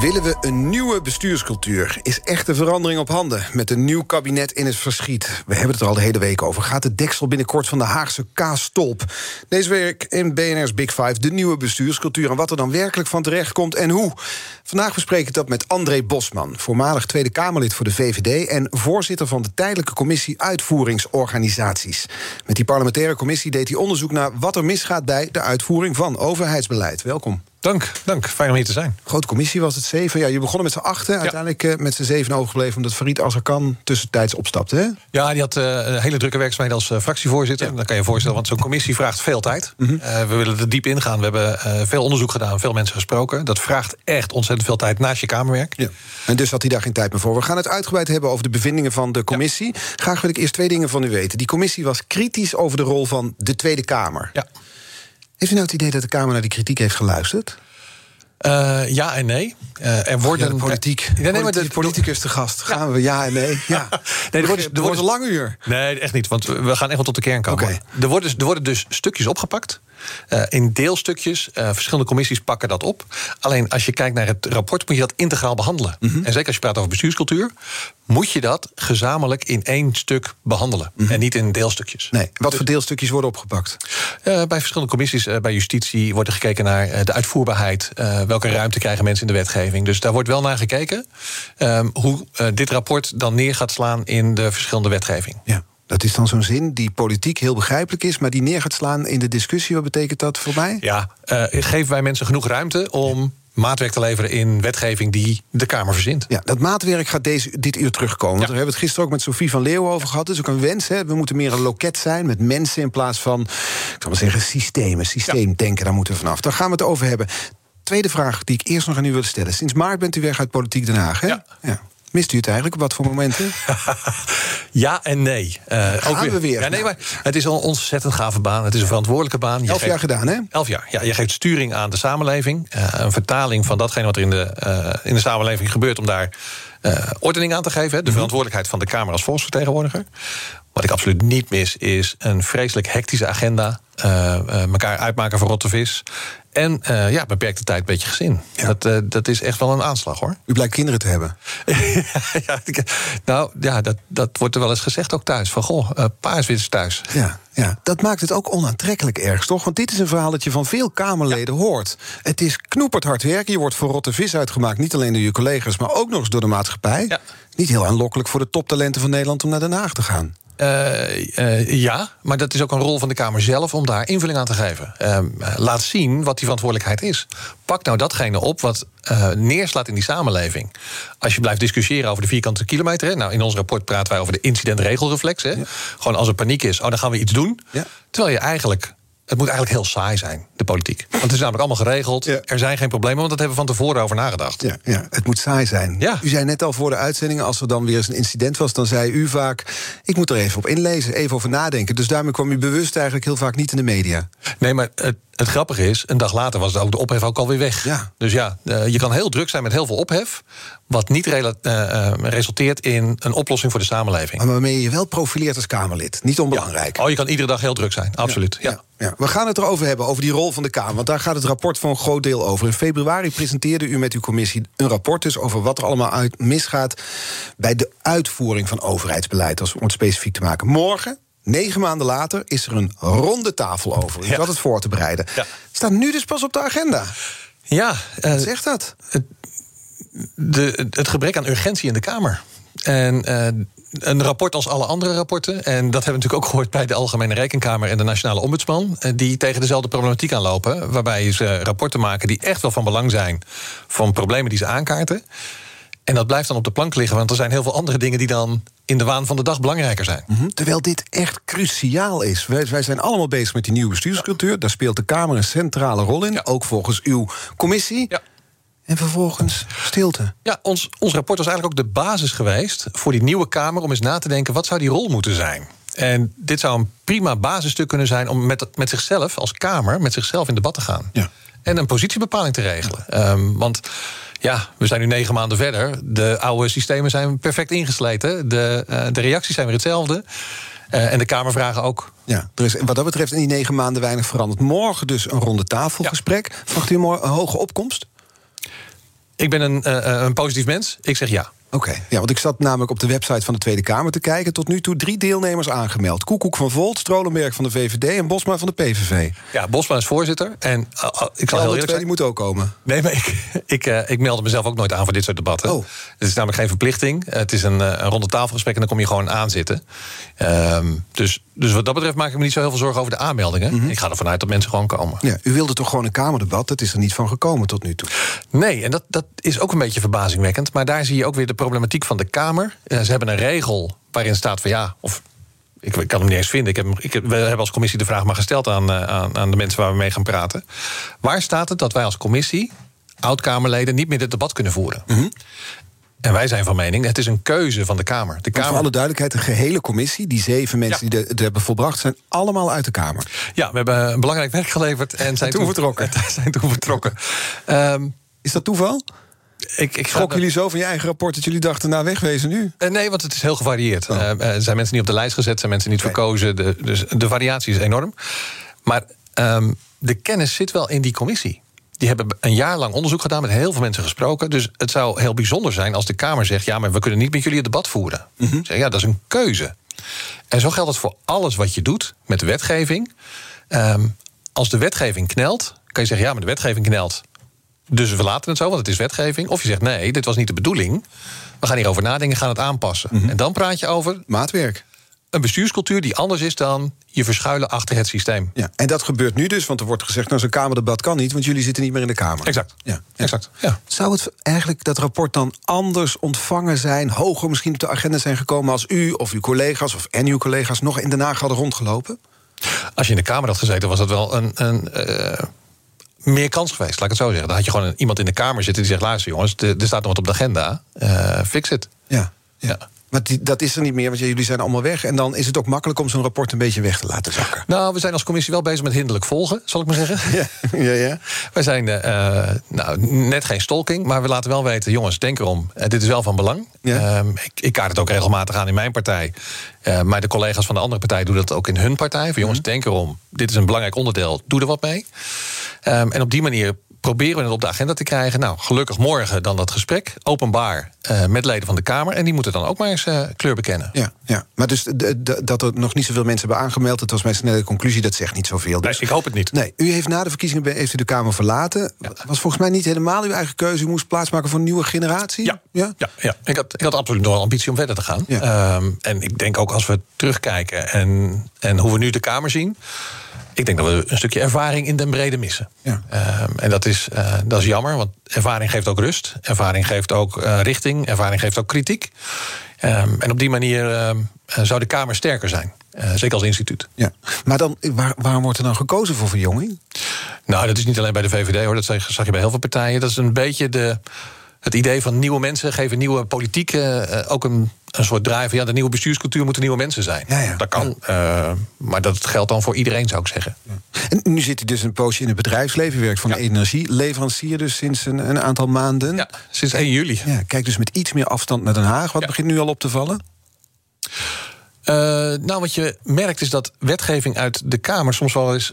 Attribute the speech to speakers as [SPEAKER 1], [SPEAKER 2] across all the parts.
[SPEAKER 1] Willen we een nieuwe bestuurscultuur? Is echte verandering op handen met een nieuw kabinet in het verschiet? We hebben het er al de hele week over. Gaat de deksel binnenkort van de Haagse kaasstolp? Deze week in BNR's Big Five de nieuwe bestuurscultuur... en wat er dan werkelijk van terecht komt en hoe. Vandaag bespreek ik dat met André Bosman... voormalig Tweede Kamerlid voor de VVD... en voorzitter van de tijdelijke commissie Uitvoeringsorganisaties. Met die parlementaire commissie deed hij onderzoek naar... wat er misgaat bij de uitvoering van overheidsbeleid. Welkom.
[SPEAKER 2] Dank, dank. Fijn om hier te zijn.
[SPEAKER 1] Grote commissie was het zeven. Ja, je begon met z'n achten. Uiteindelijk uh, met z'n zeven overgebleven... omdat Farid Azarkan tussentijds opstapte, hè?
[SPEAKER 2] Ja, die had uh, hele drukke werkzaamheden als uh, fractievoorzitter. Ja. Dat kan je je voorstellen, want zo'n commissie vraagt veel tijd. Mm -hmm. we willen er diep in gaan. We hebben veel onderzoek gedaan, veel mensen gesproken. Dat vraagt echt ontzettend veel tijd naast je kamerwerk.
[SPEAKER 1] Ja. En dus had hij daar geen tijd meer voor. We gaan het uitgebreid hebben over de bevindingen van de commissie. Graag wil ik eerst twee dingen van u weten. Die commissie was kritisch over de rol van de Tweede Kamer.
[SPEAKER 2] Ja.
[SPEAKER 1] Heeft u nou het idee dat de Kamer naar die kritiek heeft geluisterd?
[SPEAKER 2] Uh, ja en nee. Uh, er worden
[SPEAKER 1] ja, de politiek. Ja, nee, maar de, de politicus te gast. Gaan ja. we ja en nee? Ja.
[SPEAKER 2] nee, er wordt,
[SPEAKER 1] er wordt een lang uur.
[SPEAKER 2] Nee, echt niet. Want we gaan echt wel tot de kern komen. Okay. Er, worden, er worden dus stukjes opgepakt. Uh, in deelstukjes. Uh, verschillende commissies pakken dat op. Alleen als je kijkt naar het rapport, moet je dat integraal behandelen. Mm -hmm. En zeker als je praat over bestuurscultuur, moet je dat gezamenlijk in één stuk behandelen. Mm -hmm. En niet in deelstukjes.
[SPEAKER 1] Nee. Wat dus, voor deelstukjes worden opgepakt?
[SPEAKER 2] Uh, bij verschillende commissies, bij justitie wordt er gekeken naar de uitvoerbaarheid. welke ruimte krijgen mensen in de wetgeving? Dus daar wordt wel naar gekeken um, hoe dit rapport dan neer gaat slaan in de verschillende wetgeving.
[SPEAKER 1] Ja. Dat is dan zo'n zin die politiek heel begrijpelijk is, maar die neer gaat slaan in de discussie. Wat betekent dat voor mij?
[SPEAKER 2] Ja, uh, geven wij mensen genoeg ruimte om maatwerk te leveren in wetgeving die de Kamer verzint.
[SPEAKER 1] Ja, dat maatwerk gaat deze, dit uur terugkomen. Want ja. we hebben het gisteren ook met Sofie van Leeuwen over gehad. Dat is ook een wens. Hè. We moeten meer een loket zijn met mensen in plaats van, ik zal maar zeggen, systemen. Systeemdenken, ja. daar moeten we vanaf. Daar gaan we het over hebben. Tweede vraag die ik eerst nog aan u wil stellen. Sinds maart bent u weg uit Politiek Den Haag, hè?
[SPEAKER 2] Ja.
[SPEAKER 1] ja. Mist u het eigenlijk? Op wat voor momenten?
[SPEAKER 2] ja en nee.
[SPEAKER 1] Uh, ook weer. we weer.
[SPEAKER 2] Ja, nee, maar het is een ontzettend gave baan. Het is een verantwoordelijke baan.
[SPEAKER 1] Je elf
[SPEAKER 2] geeft,
[SPEAKER 1] jaar gedaan, hè?
[SPEAKER 2] Elf jaar. Ja, je geeft sturing aan de samenleving. Uh, een vertaling van datgene wat er in de, uh, in de samenleving gebeurt... om daar ordening aan te geven. Hè? De -hmm. verantwoordelijkheid van de Kamer als volksvertegenwoordiger. Wat ik absoluut niet mis, is een vreselijk hectische agenda. elkaar uitmaken voor rotte vis. En uh, ja, beperkte tijd, beetje gezin. Ja. Dat, uh, dat is echt wel een aanslag hoor.
[SPEAKER 1] U blijkt kinderen te hebben.
[SPEAKER 2] ja, nou ja, dat, dat wordt er wel eens gezegd ook thuis. Van goh, uh, thuis.
[SPEAKER 1] Ja, ja, dat maakt het ook onaantrekkelijk ergens, toch? Want dit is een verhaal dat je van veel Kamerleden ja. hoort. Het is knoeperd hard werken. Je wordt voor rotte vis uitgemaakt. Niet alleen door je collega's, maar ook nog eens door de maatschappij.
[SPEAKER 2] Ja.
[SPEAKER 1] Niet heel aanlokkelijk voor de toptalenten van Nederland om naar Den Haag te gaan.
[SPEAKER 2] Uh, uh, ja, maar dat is ook een rol van de Kamer zelf om daar invulling aan te geven. Uh, laat zien wat die verantwoordelijkheid is. Pak nou datgene op wat neerslaat in die samenleving. Als je blijft discussiëren over de vierkante kilometer. Hè, nou, in ons rapport praten wij over de incidentregelreflex. Hè. Ja. Gewoon als er paniek is, oh, dan gaan we iets doen.
[SPEAKER 1] Ja.
[SPEAKER 2] Terwijl je eigenlijk het moet eigenlijk heel saai zijn, de politiek. Want het is namelijk allemaal geregeld.
[SPEAKER 1] Ja.
[SPEAKER 2] Er zijn geen problemen, want dat hebben we van tevoren over nagedacht.
[SPEAKER 1] Ja, ja, het moet saai zijn.
[SPEAKER 2] Ja.
[SPEAKER 1] U zei net al voor de uitzending, als er dan weer eens een incident was... dan zei u vaak, ik moet er even op inlezen, even over nadenken. Dus daarmee kwam u bewust eigenlijk heel vaak niet in de media.
[SPEAKER 2] Nee, maar het, het grappige is, een dag later was ook de ophef ook alweer weg.
[SPEAKER 1] Ja.
[SPEAKER 2] Dus ja, uh, je kan heel druk zijn met heel veel ophef... wat niet re uh, resulteert in een oplossing voor de samenleving.
[SPEAKER 1] Maar waarmee je wel profileert als Kamerlid. Niet onbelangrijk.
[SPEAKER 2] Ja. Oh, je kan iedere dag heel druk zijn, absoluut. Ja.
[SPEAKER 1] ja. Ja, we gaan het erover hebben, over die rol van de Kamer. Want daar gaat het rapport voor een groot deel over. In februari presenteerde u met uw commissie een rapport dus over wat er allemaal uit misgaat bij de uitvoering van overheidsbeleid. Als om het specifiek te maken. Morgen, negen maanden later, is er een ronde tafel over. Ja. zat het voor te bereiden.
[SPEAKER 2] Ja.
[SPEAKER 1] Staat nu dus pas op de agenda.
[SPEAKER 2] Ja,
[SPEAKER 1] uh, wat zegt dat?
[SPEAKER 2] Het, de, het gebrek aan urgentie in de Kamer. En uh, een rapport als alle andere rapporten. En dat hebben we natuurlijk ook gehoord bij de Algemene Rekenkamer en de Nationale Ombudsman. Die tegen dezelfde problematiek aanlopen. Waarbij ze rapporten maken die echt wel van belang zijn. van problemen die ze aankaarten. En dat blijft dan op de plank liggen, want er zijn heel veel andere dingen die dan in de waan van de dag belangrijker zijn.
[SPEAKER 1] Mm -hmm. Terwijl dit echt cruciaal is. Wij, wij, zijn allemaal bezig met die nieuwe bestuurscultuur. Daar speelt de Kamer een centrale rol in. Ja. Ook volgens uw commissie.
[SPEAKER 2] Ja.
[SPEAKER 1] En vervolgens stilte.
[SPEAKER 2] Ja, ons, ons rapport was eigenlijk ook de basis geweest voor die nieuwe Kamer om eens na te denken: wat zou die rol moeten zijn? En dit zou een prima basisstuk kunnen zijn om met, met zichzelf als Kamer, met zichzelf in debat te gaan.
[SPEAKER 1] Ja.
[SPEAKER 2] En een positiebepaling te regelen. Um, want Ja, we zijn nu negen maanden verder. De oude systemen zijn perfect ingesleten. De, uh, de reacties zijn weer hetzelfde. Uh, en de Kamervragen ook.
[SPEAKER 1] Ja, er is wat dat betreft in die negen maanden weinig veranderd. Morgen dus een ronde tafelgesprek. Ja. Verwacht u een hoge opkomst?
[SPEAKER 2] Ik ben een, uh, een positief mens. Ik zeg ja.
[SPEAKER 1] Oké, ja, want ik zat namelijk op de website van de Tweede Kamer te kijken. Tot nu toe drie deelnemers aangemeld. Koekoek van Volt, Strolenberg van de VVD en Bosma van de PVV.
[SPEAKER 2] Ja, Bosma is voorzitter. En uh, ik zal heel eerlijk
[SPEAKER 1] zijn. die moeten ook komen.
[SPEAKER 2] Nee, maar ik, ik, uh, ik meldde mezelf ook nooit aan voor dit soort debatten.
[SPEAKER 1] Oh.
[SPEAKER 2] Het is namelijk geen verplichting. Het is een, een ronde tafelgesprek en dan kom je gewoon aan zitten. Um, dus, dus wat dat betreft maak ik me niet zo heel veel zorgen over de aanmeldingen. Mm -hmm. Ik ga ervan uit dat mensen gewoon komen.
[SPEAKER 1] Ja, u wilde toch gewoon een Kamerdebat? Dat is er niet van gekomen tot nu toe.
[SPEAKER 2] Nee, en dat, dat is ook een beetje verbazingwekkend. Maar daar zie je ook weer de problematiek van de Kamer. Uh, ze hebben een regel waarin staat van ja, of ik, ik, kan hem niet eens vinden. Ik heb, ik, we hebben als commissie de vraag maar gesteld aan, uh, aan, aan, de mensen waar we mee gaan praten. Waar staat het dat wij als commissie, oud-Kamerleden, niet meer dit debat kunnen voeren?
[SPEAKER 1] Mm -hmm.
[SPEAKER 2] En wij zijn van mening, het is een keuze van de Kamer. De
[SPEAKER 1] Kamer... Voor alle duidelijkheid, de gehele commissie, die zeven mensen ja. die het hebben volbracht, zijn allemaal uit de Kamer.
[SPEAKER 2] Ja, we hebben een belangrijk werk geleverd en zijn
[SPEAKER 1] toen, vertrokken.
[SPEAKER 2] zijn toen vertrokken. Um,
[SPEAKER 1] is dat toeval?
[SPEAKER 2] Ik, ik
[SPEAKER 1] Schrok jullie zo van je eigen rapport dat jullie dachten, nou wegwezen nu?
[SPEAKER 2] Uh, nee, want het is heel gevarieerd. Oh. Er zijn mensen niet op de lijst gezet, zijn mensen niet okay. verkozen. De, dus de variatie is enorm. Maar um, de kennis zit wel in die commissie. Die hebben een jaar lang onderzoek gedaan, met heel veel mensen gesproken. Dus het zou heel bijzonder zijn als de Kamer zegt: ja, maar we kunnen niet met jullie het debat voeren.
[SPEAKER 1] Mm -hmm.
[SPEAKER 2] zeg, ja, dat is een keuze. En zo geldt het voor alles wat je doet met de wetgeving. Um, als de wetgeving knelt, kan je zeggen: ja, maar de wetgeving knelt. Dus we laten het zo, want het is wetgeving. Of je zegt: nee, dit was niet de bedoeling. We gaan hierover nadenken, gaan het aanpassen.
[SPEAKER 1] Mhm.
[SPEAKER 2] Mm -hmm. En dan praat je over.
[SPEAKER 1] Maatwerk
[SPEAKER 2] een bestuurscultuur die anders is dan je verschuilen achter het systeem.
[SPEAKER 1] Ja, en dat gebeurt nu dus, want er wordt gezegd... nou, zo'n Kamerdebat kan niet, want jullie zitten niet meer in de Kamer.
[SPEAKER 2] Exact.
[SPEAKER 1] Ja, ja.
[SPEAKER 2] exact ja.
[SPEAKER 1] Zou het eigenlijk dat rapport dan anders ontvangen zijn... hoger misschien op de agenda zijn gekomen als u of uw collega's... of en uw collega's nog in Den Haag hadden rondgelopen?
[SPEAKER 2] Als je in de Kamer had gezeten, was dat wel een... een uh meer kans geweest, laat ik het zo zeggen. Dan had je gewoon iemand in de Kamer zitten die zegt... luister jongens, er staat nog wat op de agenda, uh, fix het.
[SPEAKER 1] Ja, ja. Maar die, dat is er niet meer, want jullie zijn allemaal weg. En dan is het ook makkelijk om zo'n rapport een beetje weg te laten zakken.
[SPEAKER 2] Nou, we zijn als commissie wel bezig met hinderlijk volgen, zal ik maar zeggen.
[SPEAKER 1] Ja, ja, ja.
[SPEAKER 2] Wij zijn uh, nou, net geen stalking, maar we laten wel weten... jongens, denk erom, uh, dit is wel van belang.
[SPEAKER 1] Ja.
[SPEAKER 2] Uh, ik, ik kaart het ook regelmatig aan in mijn partij. Uh, maar de collega's van de andere partij doen dat ook in hun partij. Van jongens, mm. denk erom, dit is een belangrijk onderdeel, doe er wat mee. Um, en op die manier proberen we het op de agenda te krijgen. Nou, gelukkig morgen dan dat gesprek, openbaar uh, met leden van de Kamer. En die moeten dan ook maar eens uh, kleur bekennen.
[SPEAKER 1] Ja, ja. maar dus dat er nog niet zoveel mensen hebben aangemeld... dat was mijn snelle conclusie, dat zegt niet zoveel. Dus.
[SPEAKER 2] Nee, ik hoop het niet.
[SPEAKER 1] Nee, u heeft na de verkiezingen heeft u de Kamer verlaten. Ja. was volgens mij niet helemaal uw eigen keuze. U moest plaatsmaken voor een nieuwe generatie.
[SPEAKER 2] Ja, ja? ja, ja. Ik, had, ik had absoluut nog een ambitie om verder te gaan.
[SPEAKER 1] Ja.
[SPEAKER 2] Um, en ik denk ook als we terugkijken en, en hoe we nu de Kamer zien... Ik denk dat we een stukje ervaring in den brede missen.
[SPEAKER 1] Ja.
[SPEAKER 2] Uh, en dat is, uh, dat is jammer, want ervaring geeft ook rust. Ervaring geeft ook uh, richting. Ervaring geeft ook kritiek. Um, en op die manier zou de Kamer sterker zijn. zeker als instituut.
[SPEAKER 1] Ja. Maar dan, waar, waarom wordt er dan gekozen voor verjonging?
[SPEAKER 2] Nou, dat is niet alleen bij de VVD hoor. Dat zag je bij heel veel partijen. Dat is een beetje de het idee van nieuwe mensen geven nieuwe politiek uh, ook een, een soort drive. Ja, de nieuwe bestuurscultuur moeten nieuwe mensen zijn.
[SPEAKER 1] Ja, ja.
[SPEAKER 2] Dat kan. Ja. Uh, maar dat geldt dan voor iedereen, zou ik zeggen.
[SPEAKER 1] Ja. En nu zit hij dus een poosje in het bedrijfsleven. Werkt voor een energieleverancier dus sinds een, een, aantal maanden.
[SPEAKER 2] Ja, sinds 1 juli.
[SPEAKER 1] Ja, kijk dus met iets meer afstand naar Den Haag. Wat begint nu al op te vallen?
[SPEAKER 2] Uh, nou, wat je merkt is dat wetgeving uit de Kamer soms wel eens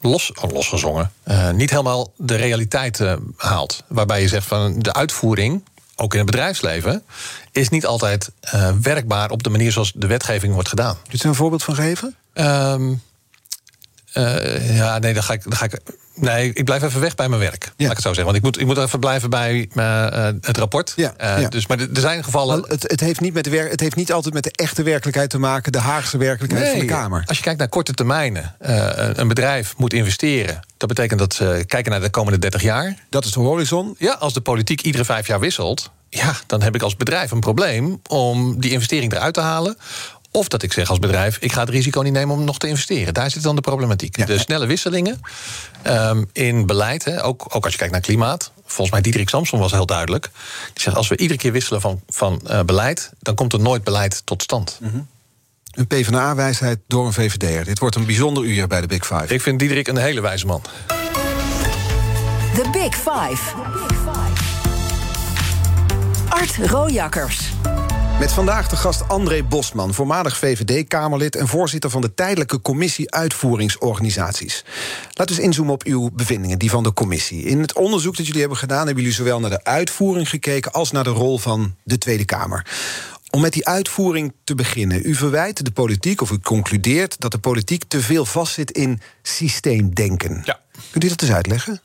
[SPEAKER 2] los, oh, losgezongen, uh, niet helemaal de realiteit uh, haalt. Waarbij je zegt van de uitvoering, ook in het bedrijfsleven, is niet altijd uh, werkbaar op de manier zoals de wetgeving wordt gedaan.
[SPEAKER 1] Kun je er een voorbeeld van geven?
[SPEAKER 2] Um, ja, nee, dan ga ik. Dan ga ik Nee, ik blijf even weg bij mijn werk. Ja. Laat ik het zo zeggen. Want ik moet, ik moet even blijven bij uh, het rapport.
[SPEAKER 1] Ja,
[SPEAKER 2] uh,
[SPEAKER 1] ja.
[SPEAKER 2] Dus, maar er zijn gevallen.
[SPEAKER 1] Het, het, heeft niet met de het heeft niet altijd met de echte werkelijkheid te maken, de Haagse werkelijkheid
[SPEAKER 2] nee,
[SPEAKER 1] van de Kamer.
[SPEAKER 2] Als je kijkt naar korte termijnen, uh, een bedrijf moet investeren. Dat betekent dat ze kijken naar de komende 30 jaar.
[SPEAKER 1] Dat is de horizon.
[SPEAKER 2] Ja, als de politiek iedere vijf jaar wisselt. Ja, dan heb ik als bedrijf een probleem om die investering eruit te halen. Of dat ik zeg als bedrijf, ik ga het risico niet nemen om nog te investeren. Daar zit dan de problematiek. Ja. De snelle wisselingen um, in beleid, hè, ook, ook als je kijkt naar klimaat. Volgens mij Diederik Samson was heel duidelijk. Die zegt, als we iedere keer wisselen van, van uh, beleid... dan komt er nooit beleid tot stand.
[SPEAKER 1] Mm -hmm. Een PvdA-wijsheid door een VVD'er. Dit wordt een bijzonder uur bij de Big Five.
[SPEAKER 2] Ik vind Diederik een hele wijze man.
[SPEAKER 3] The Big Five. The Big Five. Art Rojakkers.
[SPEAKER 1] Met vandaag de gast André Bosman, voormalig VVD-Kamerlid en voorzitter van de tijdelijke commissie uitvoeringsorganisaties. Laten we eens inzoomen op uw bevindingen, die van de commissie. In het onderzoek dat jullie hebben gedaan, hebben jullie zowel naar de uitvoering gekeken als naar de rol van de Tweede Kamer. Om met die uitvoering te beginnen. U verwijt de politiek, of u concludeert dat de politiek te veel vastzit in systeemdenken.
[SPEAKER 2] Ja.
[SPEAKER 1] Kunt u dat eens uitleggen?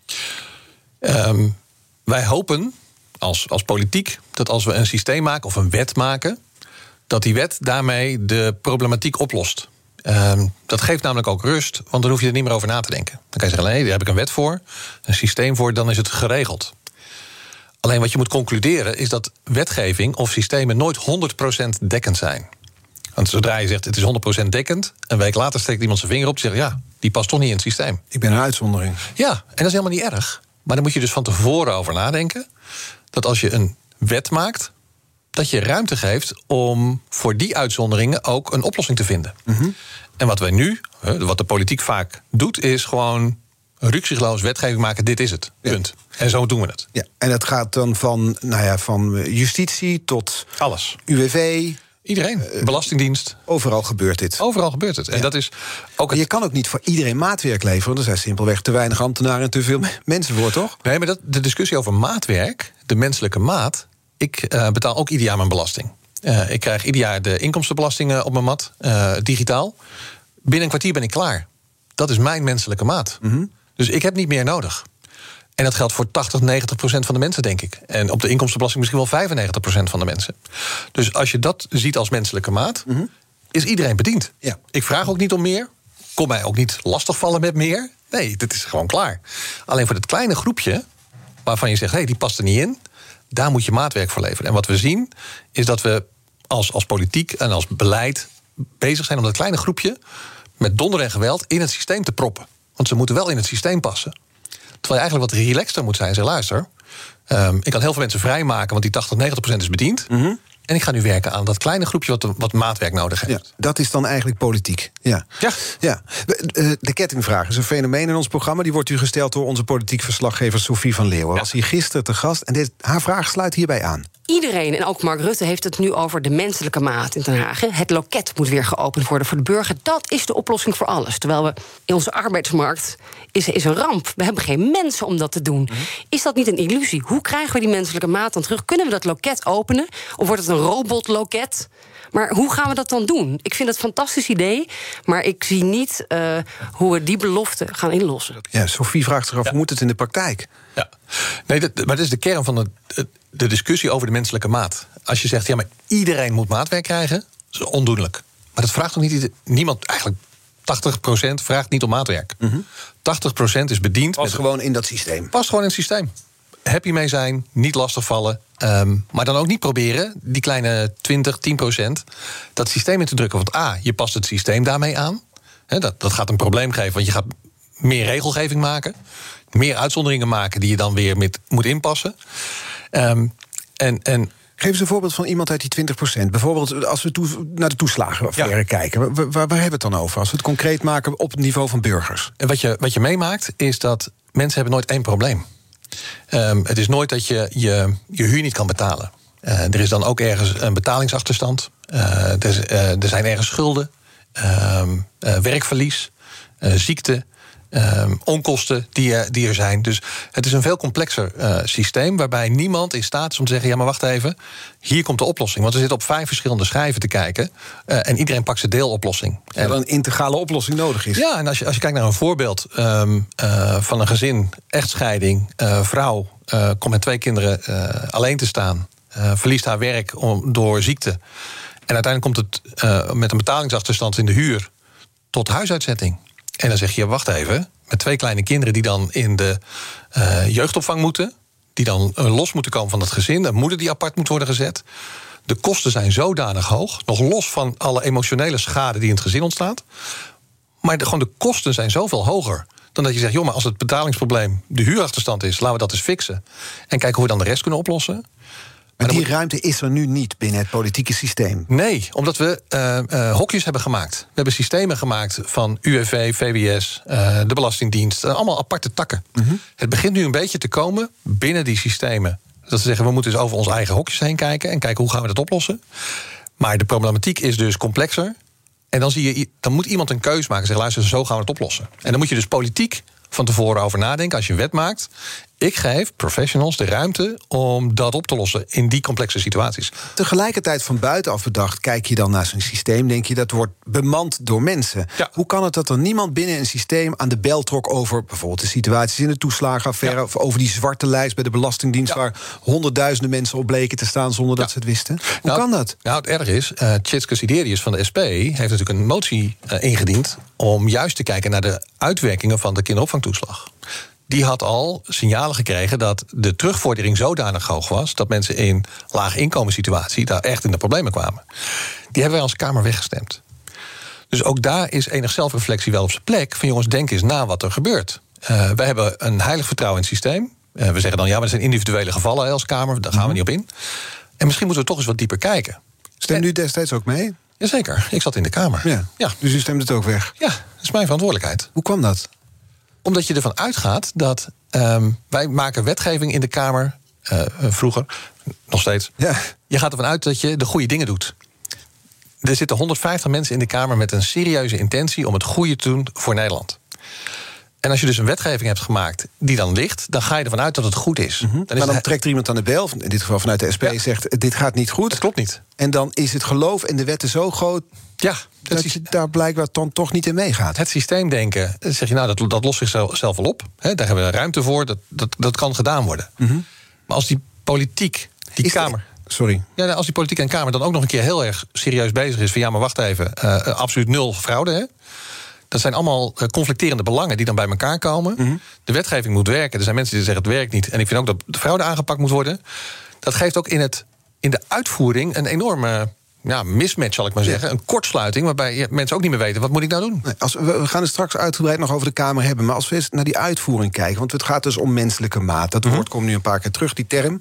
[SPEAKER 2] Ehm, wij hopen als, als politiek dat als we een systeem maken of een wet maken, dat die wet daarmee de problematiek oplost. Ehm, dat geeft namelijk ook rust, want dan hoef je er niet meer over na te denken. Dan kan je zeggen: nee, daar heb ik een wet voor, een systeem voor, dan is het geregeld. Alleen wat je moet concluderen is dat wetgeving of systemen nooit 100% dekkend zijn. Want zodra je zegt het is 100% dekkend, een week later steekt iemand zijn vinger op en zegt ja, die past toch niet in het systeem.
[SPEAKER 1] Ik ben een uitzondering.
[SPEAKER 2] Ja, en dat is helemaal niet erg. Maar dan moet je dus van tevoren over nadenken dat als je een wet maakt, dat je ruimte geeft om voor die uitzonderingen ook een oplossing te vinden. En wat wij nu, wat de politiek vaak doet, is gewoon ruksigloos wetgeving maken. Dit is het. Punt. En zo doen we het.
[SPEAKER 1] Ja, en dat gaat dan van, nou ja, van justitie tot
[SPEAKER 2] Alles.
[SPEAKER 1] UWV.
[SPEAKER 2] Iedereen. Belastingdienst.
[SPEAKER 1] Overal gebeurt dit.
[SPEAKER 2] Overal gebeurt het. En dat is ook het
[SPEAKER 1] je kan ook niet voor iedereen maatwerk leveren. want Er zijn simpelweg te weinig ambtenaren en te veel me- mensen voor, toch?
[SPEAKER 2] Nee, maar dat, de discussie over maatwerk, de menselijke maat. Ik eh, betaal ook ieder jaar mijn belasting. Eh, ik krijg ieder jaar de inkomstenbelastingen op mijn mat, eh, digitaal. Binnen een kwartier ben ik klaar. Dat is mijn menselijke maat. Dus ik heb niet meer nodig. En dat geldt voor 80, 90 procent van de mensen, denk ik. En op de inkomstenbelasting misschien wel 95 procent van de mensen. Dus als je dat ziet als menselijke maat, is iedereen bediend.
[SPEAKER 1] Ja.
[SPEAKER 2] Ik vraag ook niet om meer. Kom mij ook niet lastigvallen met meer. Nee, dit is gewoon klaar. Alleen voor dat kleine groepje, waarvan je zegt, hé, hey, die past er niet in, daar moet je maatwerk voor leveren. En wat we zien, is dat we als, als politiek en als beleid bezig zijn om dat kleine groepje met donder en geweld in het systeem te proppen. Want ze moeten wel in het systeem passen. Terwijl je eigenlijk wat relaxter moet zijn. Zeg, luister, ehm, ik kan heel veel mensen vrijmaken, want die 80, 90 procent is bediend. En ik ga nu werken aan dat kleine groepje wat, wat maatwerk nodig heeft.
[SPEAKER 1] Ja, dat is dan eigenlijk politiek. Ja.
[SPEAKER 2] Ja.
[SPEAKER 1] ja. Eh, De kettingvraag is een fenomeen in ons programma. Die wordt u gesteld door onze politiek verslaggever Sophie van Leeuwen. Was hier gisteren te gast en dit, haar vraag sluit hierbij aan.
[SPEAKER 4] Iedereen, en ook Mark Rutte, heeft het nu over de menselijke maat in Den Haag. Het loket moet weer geopend worden voor de burger. Dat is de oplossing voor alles. Terwijl we in onze arbeidsmarkt is, is een ramp. We hebben geen mensen om dat te doen. Is dat niet een illusie? Hoe krijgen we die menselijke maat dan terug? Kunnen we dat loket openen? Of wordt het een robotloket? Maar hoe gaan we dat dan doen? Ik vind het een fantastisch idee, maar ik zie niet eh, hoe we die belofte gaan inlossen.
[SPEAKER 1] Ja, Sophie vraagt zich af,
[SPEAKER 2] Ja.
[SPEAKER 1] hoe moet het in de praktijk?
[SPEAKER 2] Ja, nee, dat, maar dat is de kern van de, de discussie over de menselijke maat. Als je zegt, ja, maar iedereen moet maatwerk krijgen, dat is ondoenlijk. Maar dat vraagt toch niet niemand, eigenlijk 80% vraagt niet om maatwerk. 80% is bediend. Met-
[SPEAKER 1] gewoon in dat systeem.
[SPEAKER 2] Past gewoon in het systeem. Happy mee zijn, niet lastigvallen. ehm, maar dan ook niet proberen, die kleine 20, 10 procent, dat systeem in te drukken. Want A, je past het systeem daarmee aan. Dat, dat gaat een probleem geven, want je gaat meer regelgeving maken. Meer uitzonderingen maken die je dan weer met, moet inpassen. Ehm, en, en
[SPEAKER 1] Geef eens een voorbeeld van iemand uit die 20% Bijvoorbeeld als we toe- naar de toeslagenaffaire
[SPEAKER 2] Ja.
[SPEAKER 1] kijken. Waar, waar, waar hebben we het dan over? Als we het concreet maken op het niveau van burgers.
[SPEAKER 2] En wat je, wat je meemaakt is dat mensen hebben nooit één probleem. Ehm, het is nooit dat je je, je huur niet kan betalen. Eh, er is dan ook ergens een betalingsachterstand. Eh, er, eh, er zijn ergens schulden, ehm, eh, werkverlies, ziekte, ehm, onkosten die, er- die er zijn. Dus het is een veel complexer eh, systeem waarbij niemand in staat is om te zeggen: ja, maar wacht even, hier komt de oplossing. Want we zitten op vijf verschillende schijven te kijken eh, en iedereen pakt zijn deeloplossing.
[SPEAKER 1] Dat er een integrale oplossing nodig is.
[SPEAKER 2] Ja, en als je, als je kijkt naar een voorbeeld ehm, eh, van een gezin, echtscheiding, vrouw komt met twee kinderen alleen te staan, verliest haar werk om, door ziekte. En uiteindelijk komt het met een betalingsachterstand in de huur tot huisuitzetting. En dan zeg je, wacht even, met twee kleine kinderen die dan in de eh, jeugdopvang moeten, die dan eh, los moeten komen van het gezin, een moeder die apart moet worden gezet. De kosten zijn zodanig hoog, nog los van alle emotionele schade die in het gezin ontstaat. Maar de, gewoon de kosten zijn zoveel hoger. Dan dat je zegt, joh, maar als het betalingsprobleem de huurachterstand is, laten we dat eens fixen. En kijken hoe we dan de rest kunnen oplossen.
[SPEAKER 1] Maar die
[SPEAKER 2] moet-
[SPEAKER 1] ruimte is er nu niet binnen het politieke systeem.
[SPEAKER 2] Nee, omdat we eh, eh, hokjes hebben gemaakt. We hebben systemen gemaakt van UWV, VWS, eh, de Belastingdienst. allemaal aparte takken. Het begint nu een beetje te komen binnen die systemen Dat ze zeggen, we moeten dus over onze eigen hokjes heen kijken... en kijken hoe gaan we dat oplossen. Maar de problematiek is dus complexer. En dan, zie je, dan moet iemand een keus maken en zeggen... luister, zo gaan we het oplossen. En dan moet je dus politiek van tevoren over nadenken als je een wet maakt. Ik geef professionals de ruimte om dat op te lossen in die complexe situaties.
[SPEAKER 1] Tegelijkertijd van buitenaf bedacht, kijk je dan naar zo'n systeem, denk je dat wordt bemand door mensen.
[SPEAKER 2] Ja.
[SPEAKER 1] Hoe kan het dat er niemand binnen een systeem aan de bel trok over bijvoorbeeld de situaties in de toeslagenaffaire,
[SPEAKER 2] Ja.
[SPEAKER 1] of over die zwarte lijst bij de Belastingdienst,
[SPEAKER 2] Ja.
[SPEAKER 1] waar honderdduizenden mensen op bleken te staan zonder dat ze het wisten? Hoe
[SPEAKER 2] Nou,
[SPEAKER 1] kan dat?
[SPEAKER 2] Nou, het erg is, eh Tjitske Siderius van de SP heeft natuurlijk een motie eh, ingediend om juist te kijken naar de uitwerkingen van de kinderopvangtoeslag. Die had al signalen gekregen dat de terugvordering zodanig hoog was dat mensen in laag inkomenssituatie daar echt in de problemen kwamen. Die hebben wij als Kamer weggestemd. Dus ook daar is enig zelfreflectie wel op zijn plek. Van jongens, denk eens na wat er gebeurt. Eh, wij hebben een heilig vertrouwen in het systeem. Eh, we zeggen dan, ja, maar er zijn individuele gevallen als Kamer. Daar gaan we niet op in. En misschien moeten we toch eens wat dieper kijken.
[SPEAKER 1] Stem u destijds ook mee?
[SPEAKER 2] Jazeker, ik zat in de Kamer.
[SPEAKER 1] Ja.
[SPEAKER 2] ja.
[SPEAKER 1] Dus u stemt het ook weg.
[SPEAKER 2] Ja, dat is mijn verantwoordelijkheid.
[SPEAKER 1] Hoe kwam dat?
[SPEAKER 2] Omdat je ervan uitgaat dat ehm, wij maken wetgeving in de Kamer, eh, vroeger, nog steeds.
[SPEAKER 1] Ja.
[SPEAKER 2] Je gaat ervan uit dat je de goede dingen doet. Er zitten 150 mensen in de Kamer met een serieuze intentie om het goede te doen voor Nederland. En als je dus een wetgeving hebt gemaakt die dan ligt, dan ga je ervan uit dat het goed is. Dan is
[SPEAKER 1] Mhm. maar dan trekt er iemand aan de bel, in dit geval vanuit de SP,
[SPEAKER 2] Ja.
[SPEAKER 1] zegt dit gaat niet goed.
[SPEAKER 2] het klopt niet.
[SPEAKER 1] En dan is het geloof in de wetten zo groot
[SPEAKER 2] Ja,
[SPEAKER 1] dat
[SPEAKER 2] systeem-
[SPEAKER 1] je daar blijkbaar dan toch niet in meegaat.
[SPEAKER 2] het systeemdenken, eh, zeg je nou, dat, dat lost zichzelf zelf wel op. Hè, daar hebben we ruimte voor, dat, dat, dat kan gedaan worden. Maar als die politiek, die
[SPEAKER 1] Is
[SPEAKER 2] Kamer.
[SPEAKER 1] Sorry.
[SPEAKER 2] Ja, nou, als die politiek en Kamer dan ook nog een keer heel erg serieus bezig is van ja, maar wacht even, eh, absoluut nul fraude. Hè? Dat zijn allemaal conflicterende belangen die dan bij elkaar komen. De wetgeving moet werken. Er zijn mensen die zeggen het werkt niet. En ik vind ook dat de fraude aangepakt moet worden. Dat geeft ook in, het, in de uitvoering een enorme ja, mismatch, zal ik maar zeggen. Een kortsluiting waarbij mensen ook niet meer weten wat moet ik nou doen.
[SPEAKER 1] Nee, als, we, we gaan het straks uitgebreid nog over de Kamer hebben. Maar als we eens naar die uitvoering kijken. Want het gaat dus om menselijke maat. Dat woord komt nu een paar keer terug, die term.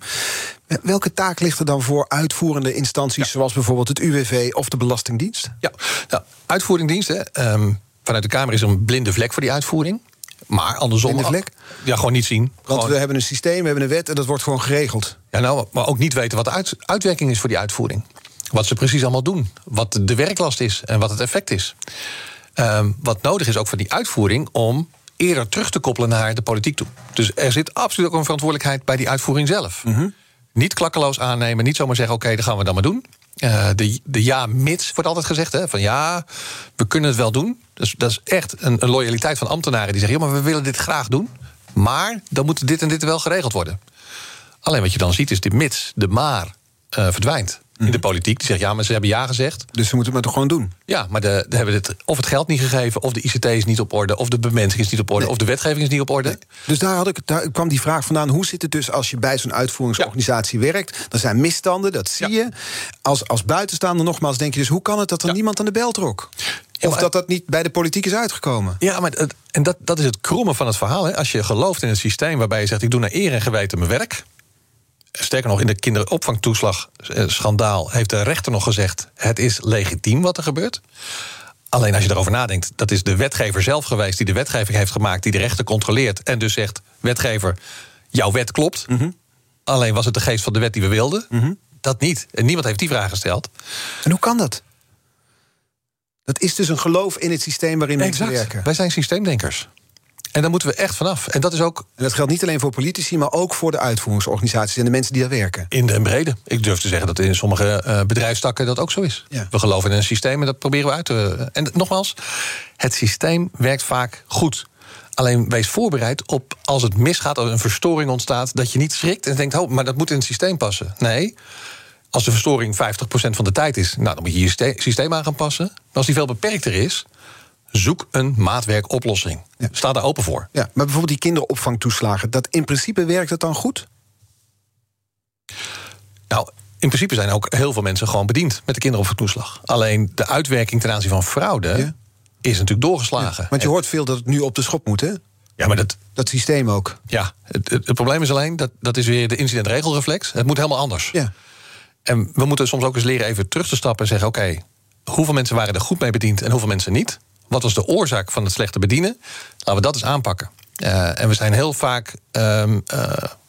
[SPEAKER 1] Welke taak ligt er dan voor uitvoerende instanties. zoals bijvoorbeeld het UWV of de Belastingdienst?
[SPEAKER 2] Ja, nou, uitvoeringdiensten. ehm, vanuit de Kamer is er een blinde vlek voor die uitvoering. Maar andersom.
[SPEAKER 1] Blinde vlek?
[SPEAKER 2] Ja, gewoon niet zien.
[SPEAKER 1] Want
[SPEAKER 2] Gewoon-
[SPEAKER 1] we hebben een systeem, we hebben een wet en dat wordt gewoon geregeld.
[SPEAKER 2] Ja, nou, maar ook niet weten wat de uit- uitwerking is voor die uitvoering. Wat ze precies allemaal doen. Wat de werklast is en wat het effect is. Ehm, wat nodig is ook voor die uitvoering om eerder terug te koppelen naar de politiek toe. Dus er zit absoluut ook een verantwoordelijkheid bij die uitvoering zelf. Niet klakkeloos aannemen, niet zomaar zeggen: oké, dat gaan we dan maar doen. Eh, de, de ja-mits wordt altijd gezegd: hè, van ja, we kunnen het wel doen. Dus dat is echt een, een loyaliteit van ambtenaren die zeggen: ja, maar we willen dit graag doen. Maar dan moet dit en dit wel geregeld worden. Alleen wat je dan ziet is de mits, de maar, eh, verdwijnt. In de politiek. Die zegt ja, maar ze hebben ja gezegd.
[SPEAKER 1] Dus ze moeten het maar toch gewoon doen.
[SPEAKER 2] Ja, maar de, de hebben het, of het geld niet gegeven, of de ICT is niet op orde, of de bemensing is niet op orde,
[SPEAKER 1] Nee.
[SPEAKER 2] of de wetgeving is niet op orde.
[SPEAKER 1] Dus daar, had ik, daar kwam die vraag vandaan. Hoe zit het dus als je bij zo'n uitvoeringsorganisatie werkt? Er zijn misstanden, dat zie
[SPEAKER 2] Ja.
[SPEAKER 1] je. Als, als buitenstaander nogmaals denk je dus... hoe kan het dat er
[SPEAKER 2] Ja.
[SPEAKER 1] niemand aan de bel trok? Of dat dat niet bij de politiek is uitgekomen?
[SPEAKER 2] Ja, maar het, en dat, dat is het kromme van het verhaal. Hè. Als je gelooft in een systeem waarbij je zegt: ik doe naar eer en geweten mijn werk. Sterker nog, in de kinderopvangtoeslag-schandaal heeft de rechter nog gezegd: het is legitiem wat er gebeurt. Alleen als je erover nadenkt, dat is de wetgever zelf geweest die de wetgeving heeft gemaakt, die de rechter controleert en dus zegt: wetgever, jouw wet klopt. Alleen was het de geest van de wet die we wilden. Dat niet. En niemand heeft die vraag gesteld.
[SPEAKER 1] En hoe kan dat? Dat is dus een geloof in het systeem waarin mensen werken.
[SPEAKER 2] Wij zijn systeemdenkers. En daar moeten we echt vanaf. En dat is ook
[SPEAKER 1] En dat geldt niet alleen voor politici, maar ook voor de uitvoeringsorganisaties en de mensen die daar werken.
[SPEAKER 2] In de brede. Ik durf te zeggen dat in sommige eh, bedrijfstakken dat ook zo is.
[SPEAKER 1] Ja.
[SPEAKER 2] We geloven in een systeem en dat proberen we uit te. En nogmaals, het systeem werkt vaak goed. Alleen wees voorbereid op als het misgaat, als een verstoring ontstaat, dat je niet schrikt en denkt: oh, maar dat moet in het systeem passen. Nee. Als de verstoring 50% van de tijd is, nou, dan moet je je syste- systeem aan gaan passen. Maar als die veel beperkter is, zoek een maatwerkoplossing.
[SPEAKER 1] Ja.
[SPEAKER 2] Sta daar open voor.
[SPEAKER 1] Ja, maar bijvoorbeeld die kinderopvangtoeslagen, dat in principe werkt dat dan goed?
[SPEAKER 2] Nou, in principe zijn ook heel veel mensen gewoon bediend met de kinderopvangtoeslag. Alleen de uitwerking ten aanzien van fraude
[SPEAKER 1] Ja.
[SPEAKER 2] is natuurlijk doorgeslagen.
[SPEAKER 1] Want je hoort veel dat het nu op de schop moet, hè?
[SPEAKER 2] Ja, maar dat,
[SPEAKER 1] Dat systeem ook.
[SPEAKER 2] ja, het, het, het probleem is alleen dat dat is weer de incidentregelreflex. Het moet helemaal anders.
[SPEAKER 1] Ja.
[SPEAKER 2] En we moeten soms ook eens leren even terug te stappen en zeggen: oké, hoeveel mensen waren er goed mee bediend en hoeveel mensen niet? Wat was de oorzaak van het slechte bedienen? Laten we dat eens aanpakken. Eh, en we zijn heel vaak eh,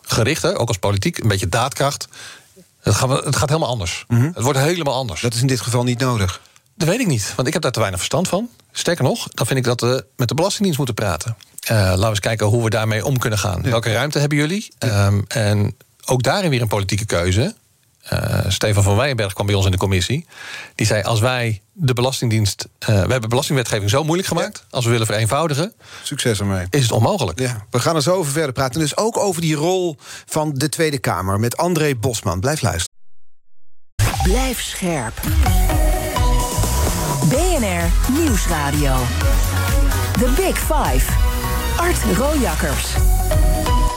[SPEAKER 2] gericht, hè, ook als politiek, een beetje daadkracht. Het gaat, het gaat helemaal anders. Het wordt helemaal anders.
[SPEAKER 1] Dat is in dit geval niet nodig.
[SPEAKER 2] Dat weet ik niet, want ik heb daar te weinig verstand van. Sterker nog, dan vind ik dat we met de Belastingdienst moeten praten. Eh, laten we eens kijken hoe we daarmee om kunnen gaan. Welke ruimte hebben jullie? Ehm, en ook daarin weer een politieke keuze. Eh, Stefan van Weijenberg kwam bij ons in de commissie. Die zei: Als wij de Belastingdienst. eh, we hebben belastingwetgeving zo moeilijk gemaakt. Als we willen vereenvoudigen,
[SPEAKER 1] Succes ermee.
[SPEAKER 2] is het onmogelijk.
[SPEAKER 1] Ja, we gaan er zo over verder praten. Dus ook over die rol van de Tweede Kamer met André Bosman. Blijf luisteren.
[SPEAKER 3] Blijf scherp. BNR Nieuwsradio. The Big Five. Art Rojakkers.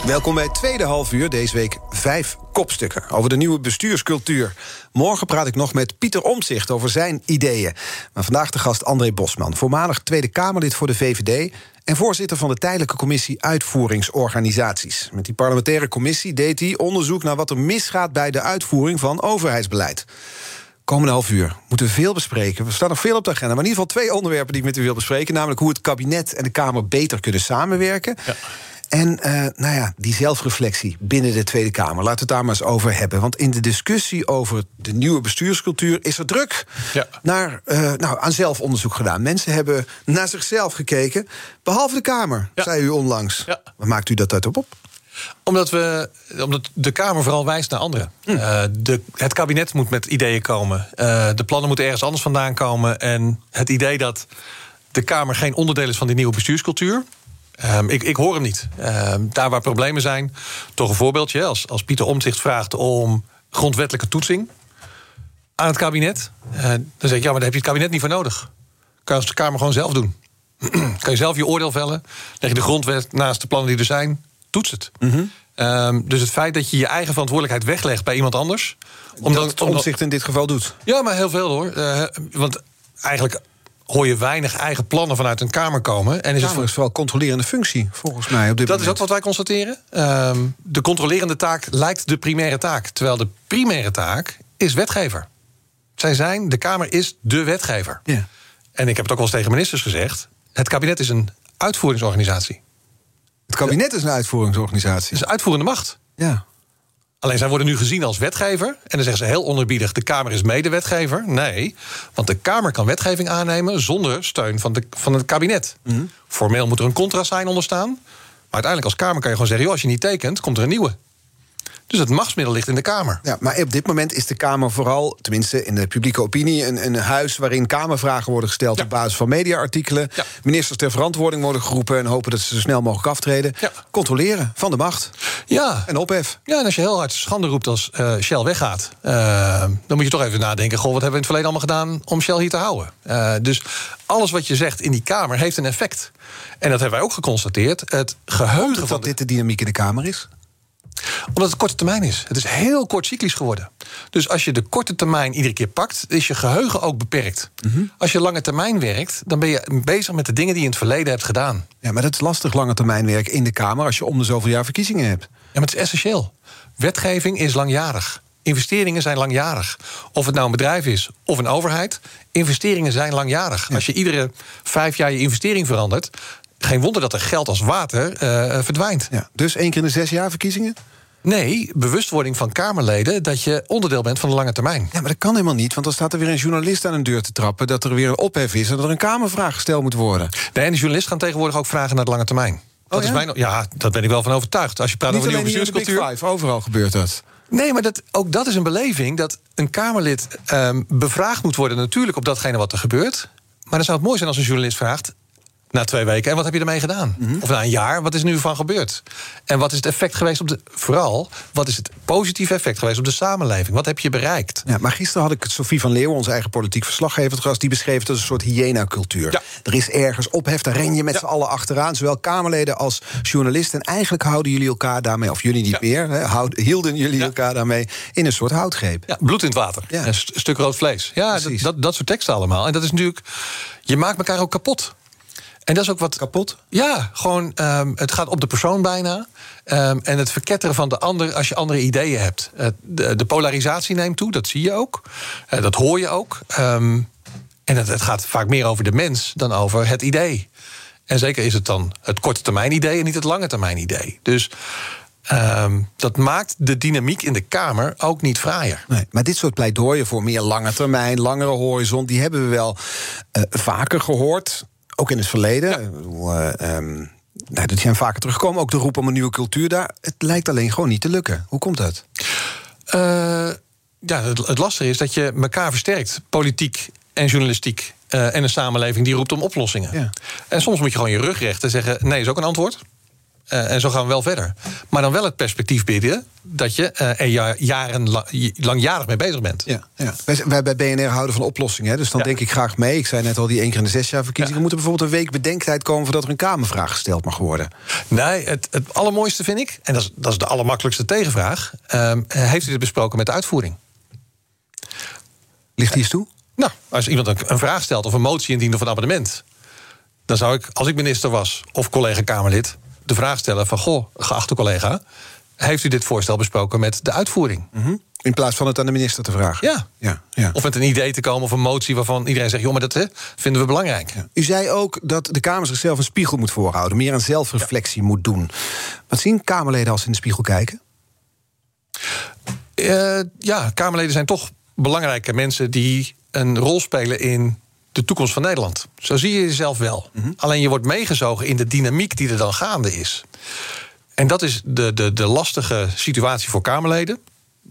[SPEAKER 1] Welkom bij het tweede half uur. Deze week vijf kopstukken over de nieuwe bestuurscultuur. Morgen praat ik nog met Pieter Omtzigt over zijn ideeën. Maar vandaag de gast André Bosman, voormalig Tweede Kamerlid voor de VVD... en voorzitter van de tijdelijke commissie Uitvoeringsorganisaties. Met die parlementaire commissie deed hij onderzoek naar wat er misgaat... bij de uitvoering van overheidsbeleid. Komende half uur moeten we veel bespreken. We staan nog veel op de agenda. Maar in ieder geval twee onderwerpen die ik met u wil bespreken. Namelijk hoe het kabinet en de Kamer beter kunnen samenwerken. En eh, nou ja, die zelfreflectie binnen de Tweede Kamer. Laten we het daar maar eens over hebben. Want in de discussie over de nieuwe bestuurscultuur is er druk
[SPEAKER 2] Ja.
[SPEAKER 1] naar, eh, nou, aan zelfonderzoek gedaan. Mensen hebben naar zichzelf gekeken. Behalve de Kamer,
[SPEAKER 2] Ja.
[SPEAKER 1] zei u onlangs.
[SPEAKER 2] Ja.
[SPEAKER 1] Waar maakt u dat uit op?
[SPEAKER 2] Omdat, we, omdat de Kamer vooral wijst naar anderen. Eh, de, het kabinet moet met ideeën komen. De plannen moeten ergens anders vandaan komen. En het idee dat de Kamer geen onderdeel is van die nieuwe bestuurscultuur. Ehm, ik, ik hoor hem niet. Ehm, daar waar problemen zijn, toch een voorbeeldje. Als, als Pieter Omtzigt vraagt om grondwettelijke toetsing aan het kabinet. eh, dan zeg ik, ja, maar daar heb je het kabinet niet voor nodig. Kan je als de Kamer gewoon zelf doen. kan je zelf je oordeel vellen. Leg je de grondwet naast de plannen die er zijn. Toets het. Ehm, dus het feit dat je je eigen verantwoordelijkheid weglegt bij iemand anders.
[SPEAKER 1] Omdat het omzicht in dit geval doet.
[SPEAKER 2] Ja, maar heel veel hoor. Eh, want eigenlijk hoor je weinig eigen plannen vanuit een Kamer komen. En is het voor,
[SPEAKER 1] vooral controlerende functie, volgens mij. Op dit
[SPEAKER 2] dat is ook wat wij constateren. Ehm, de controlerende taak lijkt de primaire taak. Terwijl de primaire taak is wetgever. Zij zijn, de Kamer is de wetgever.
[SPEAKER 1] Ja.
[SPEAKER 2] En ik heb het ook wel eens tegen ministers gezegd. Het kabinet is een uitvoeringsorganisatie.
[SPEAKER 1] Het kabinet is een uitvoeringsorganisatie.
[SPEAKER 2] Het is een uitvoerende macht.
[SPEAKER 1] Ja.
[SPEAKER 2] Alleen zij worden nu gezien als wetgever. En dan zeggen ze heel onerbiedig: de Kamer is medewetgever. Nee, want de Kamer kan wetgeving aannemen zonder steun van, de, van het kabinet. Formeel moet er een contrasign onder staan. Maar uiteindelijk als Kamer kan je gewoon zeggen: joh, als je niet tekent, komt er een nieuwe. Dus het machtsmiddel ligt in de Kamer.
[SPEAKER 1] Ja, maar op dit moment is de Kamer vooral, tenminste in de publieke opinie, een, een huis waarin Kamervragen worden gesteld
[SPEAKER 2] Ja.
[SPEAKER 1] op basis van mediaartikelen.
[SPEAKER 2] Ja.
[SPEAKER 1] Ministers ter verantwoording worden geroepen en hopen dat ze zo snel mogelijk aftreden.
[SPEAKER 2] Ja.
[SPEAKER 1] Controleren van de macht
[SPEAKER 2] Ja.
[SPEAKER 1] en ophef.
[SPEAKER 2] Ja, en als je heel hard schande roept als eh, Shell weggaat... eh, dan moet je toch even nadenken... goh, wat hebben we in het verleden allemaal gedaan om Shell hier te houden? Eh, dus alles wat je zegt in die Kamer heeft een effect. En dat hebben wij ook geconstateerd. Het geheugen van
[SPEAKER 1] Dat
[SPEAKER 2] de
[SPEAKER 1] dit de dynamiek in de Kamer is.
[SPEAKER 2] Omdat het korte termijn is. Het is heel kort cyclisch geworden. Dus als je de korte termijn iedere keer pakt, is je geheugen ook beperkt. Als je lange termijn werkt, dan ben je bezig met de dingen die je in het verleden hebt gedaan.
[SPEAKER 1] Ja, maar dat is lastig lange termijn werk in de Kamer als je om de zoveel jaar verkiezingen hebt.
[SPEAKER 2] Ja, maar het is essentieel. Wetgeving is langjarig. Investeringen zijn langjarig. Of het nou een bedrijf is of een overheid, investeringen zijn langjarig. Als je iedere vijf jaar je investering verandert, geen wonder dat er geld als water eh, verdwijnt.
[SPEAKER 1] Ja, dus één keer in de zes jaar verkiezingen?
[SPEAKER 2] Nee, bewustwording van Kamerleden dat je onderdeel bent van de lange termijn.
[SPEAKER 1] Ja, maar dat kan helemaal niet, want dan staat er weer een journalist aan een deur te trappen... dat er weer een ophef is en dat er een Kamervraag gesteld moet worden.
[SPEAKER 2] Nee, en de journalisten gaan tegenwoordig ook vragen naar de lange termijn. Dat
[SPEAKER 1] Oh, ja?
[SPEAKER 2] is mijn, ja, daar ben ik wel van overtuigd. Als je praat
[SPEAKER 1] Niet
[SPEAKER 2] over nieuwe
[SPEAKER 1] de
[SPEAKER 2] bestuurscultuur.
[SPEAKER 1] Five, overal gebeurt dat.
[SPEAKER 2] Nee, maar dat, ook dat is een beleving dat een Kamerlid ehm, bevraagd moet worden, natuurlijk op datgene wat er gebeurt. Maar dan zou het mooi zijn als een journalist vraagt. Na twee weken, en wat heb je ermee gedaan? Of na een jaar, wat is er nu van gebeurd? En wat is het effect geweest op de. Vooral, wat is het positieve effect geweest op de samenleving? Wat heb je bereikt?
[SPEAKER 1] Ja, maar gisteren had ik Sophie van Leeuwen, onze eigen politiek verslaggever, gast, die beschreef het als een soort hyena-cultuur.
[SPEAKER 2] Ja.
[SPEAKER 1] Er is ergens ophef, daar ren je met
[SPEAKER 2] Ja.
[SPEAKER 1] z'n allen achteraan, zowel Kamerleden als journalisten. En eigenlijk houden jullie elkaar daarmee, of jullie niet
[SPEAKER 2] Ja.
[SPEAKER 1] meer, hè, hielden jullie elkaar daarmee in een soort houtgreep.
[SPEAKER 2] Ja, bloed in het water.
[SPEAKER 1] Ja.
[SPEAKER 2] Een st- stuk rood vlees. Ja, dat, dat, dat soort teksten allemaal. En dat is natuurlijk. Je maakt elkaar ook kapot. En dat is ook wat.
[SPEAKER 1] Kapot?
[SPEAKER 2] Ja, gewoon. ehm, het gaat op de persoon bijna. Ehm, en het verketteren van de ander als je andere ideeën hebt. Eh, de, de polarisatie neemt toe, dat zie je ook. Eh, dat hoor je ook. Ehm, en het, het gaat vaak meer over de mens dan over het idee. En zeker is het dan het korte termijn idee en niet het lange termijn idee. Dus dat maakt de dynamiek in de Kamer ook niet fraaier.
[SPEAKER 1] Nee, maar dit soort pleidooien voor meer lange termijn, langere horizon, die hebben we wel uh, vaker gehoord. Ook in het verleden. Ja. Uh, um, nou, die zijn vaker teruggekomen. Ook de roep om een nieuwe cultuur daar. Het lijkt alleen gewoon niet te lukken. Hoe komt dat?
[SPEAKER 2] Uh, ja, het, het lastige is dat je elkaar versterkt, politiek en journalistiek. Uh, en een samenleving die roept om oplossingen. Ja. En soms moet je gewoon je rug rechten en zeggen: nee, is ook een antwoord. Uh, en zo gaan we wel verder. Maar dan wel het perspectief bieden dat je uh, er jaren langjarig mee bezig bent.
[SPEAKER 1] Ja, ja. Wij, wij, bij BNR houden van oplossingen. Dus dan ja. denk ik graag mee. Ik zei net al, die één keer in de zes jaar verkiezingen. Moet er bijvoorbeeld een week bedenktijd komen voordat er een Kamervraag gesteld mag worden.
[SPEAKER 2] Nee, het, het allermooiste vind ik, en dat is, dat is de allermakkelijkste tegenvraag. Uh, heeft u dit besproken met de uitvoering?
[SPEAKER 1] Ligt die eens toe?
[SPEAKER 2] Nou, als iemand een, een vraag stelt of een motie indient of een abonnement. dan zou ik, als ik minister was of collega Kamerlid de vraag stellen van... goh, geachte collega, heeft u dit voorstel besproken met de uitvoering?
[SPEAKER 1] Mm -hmm. In plaats van het aan de minister te vragen.
[SPEAKER 2] Ja. Ja, ja. Of met een idee te komen of een motie waarvan iedereen zegt... joh, maar dat hè, vinden we belangrijk. Ja.
[SPEAKER 1] U zei ook dat de Kamer zichzelf een spiegel moet voorhouden. Meer aan zelfreflectie moet doen. Wat zien Kamerleden als ze in de spiegel kijken?
[SPEAKER 2] Uh, ja, Kamerleden zijn toch belangrijke mensen... die een rol spelen in de toekomst van Nederland. Zo zie je jezelf wel. Mm -hmm. Alleen je wordt meegezogen in de dynamiek die er dan gaande is. En dat is de, de, de lastige situatie voor Kamerleden.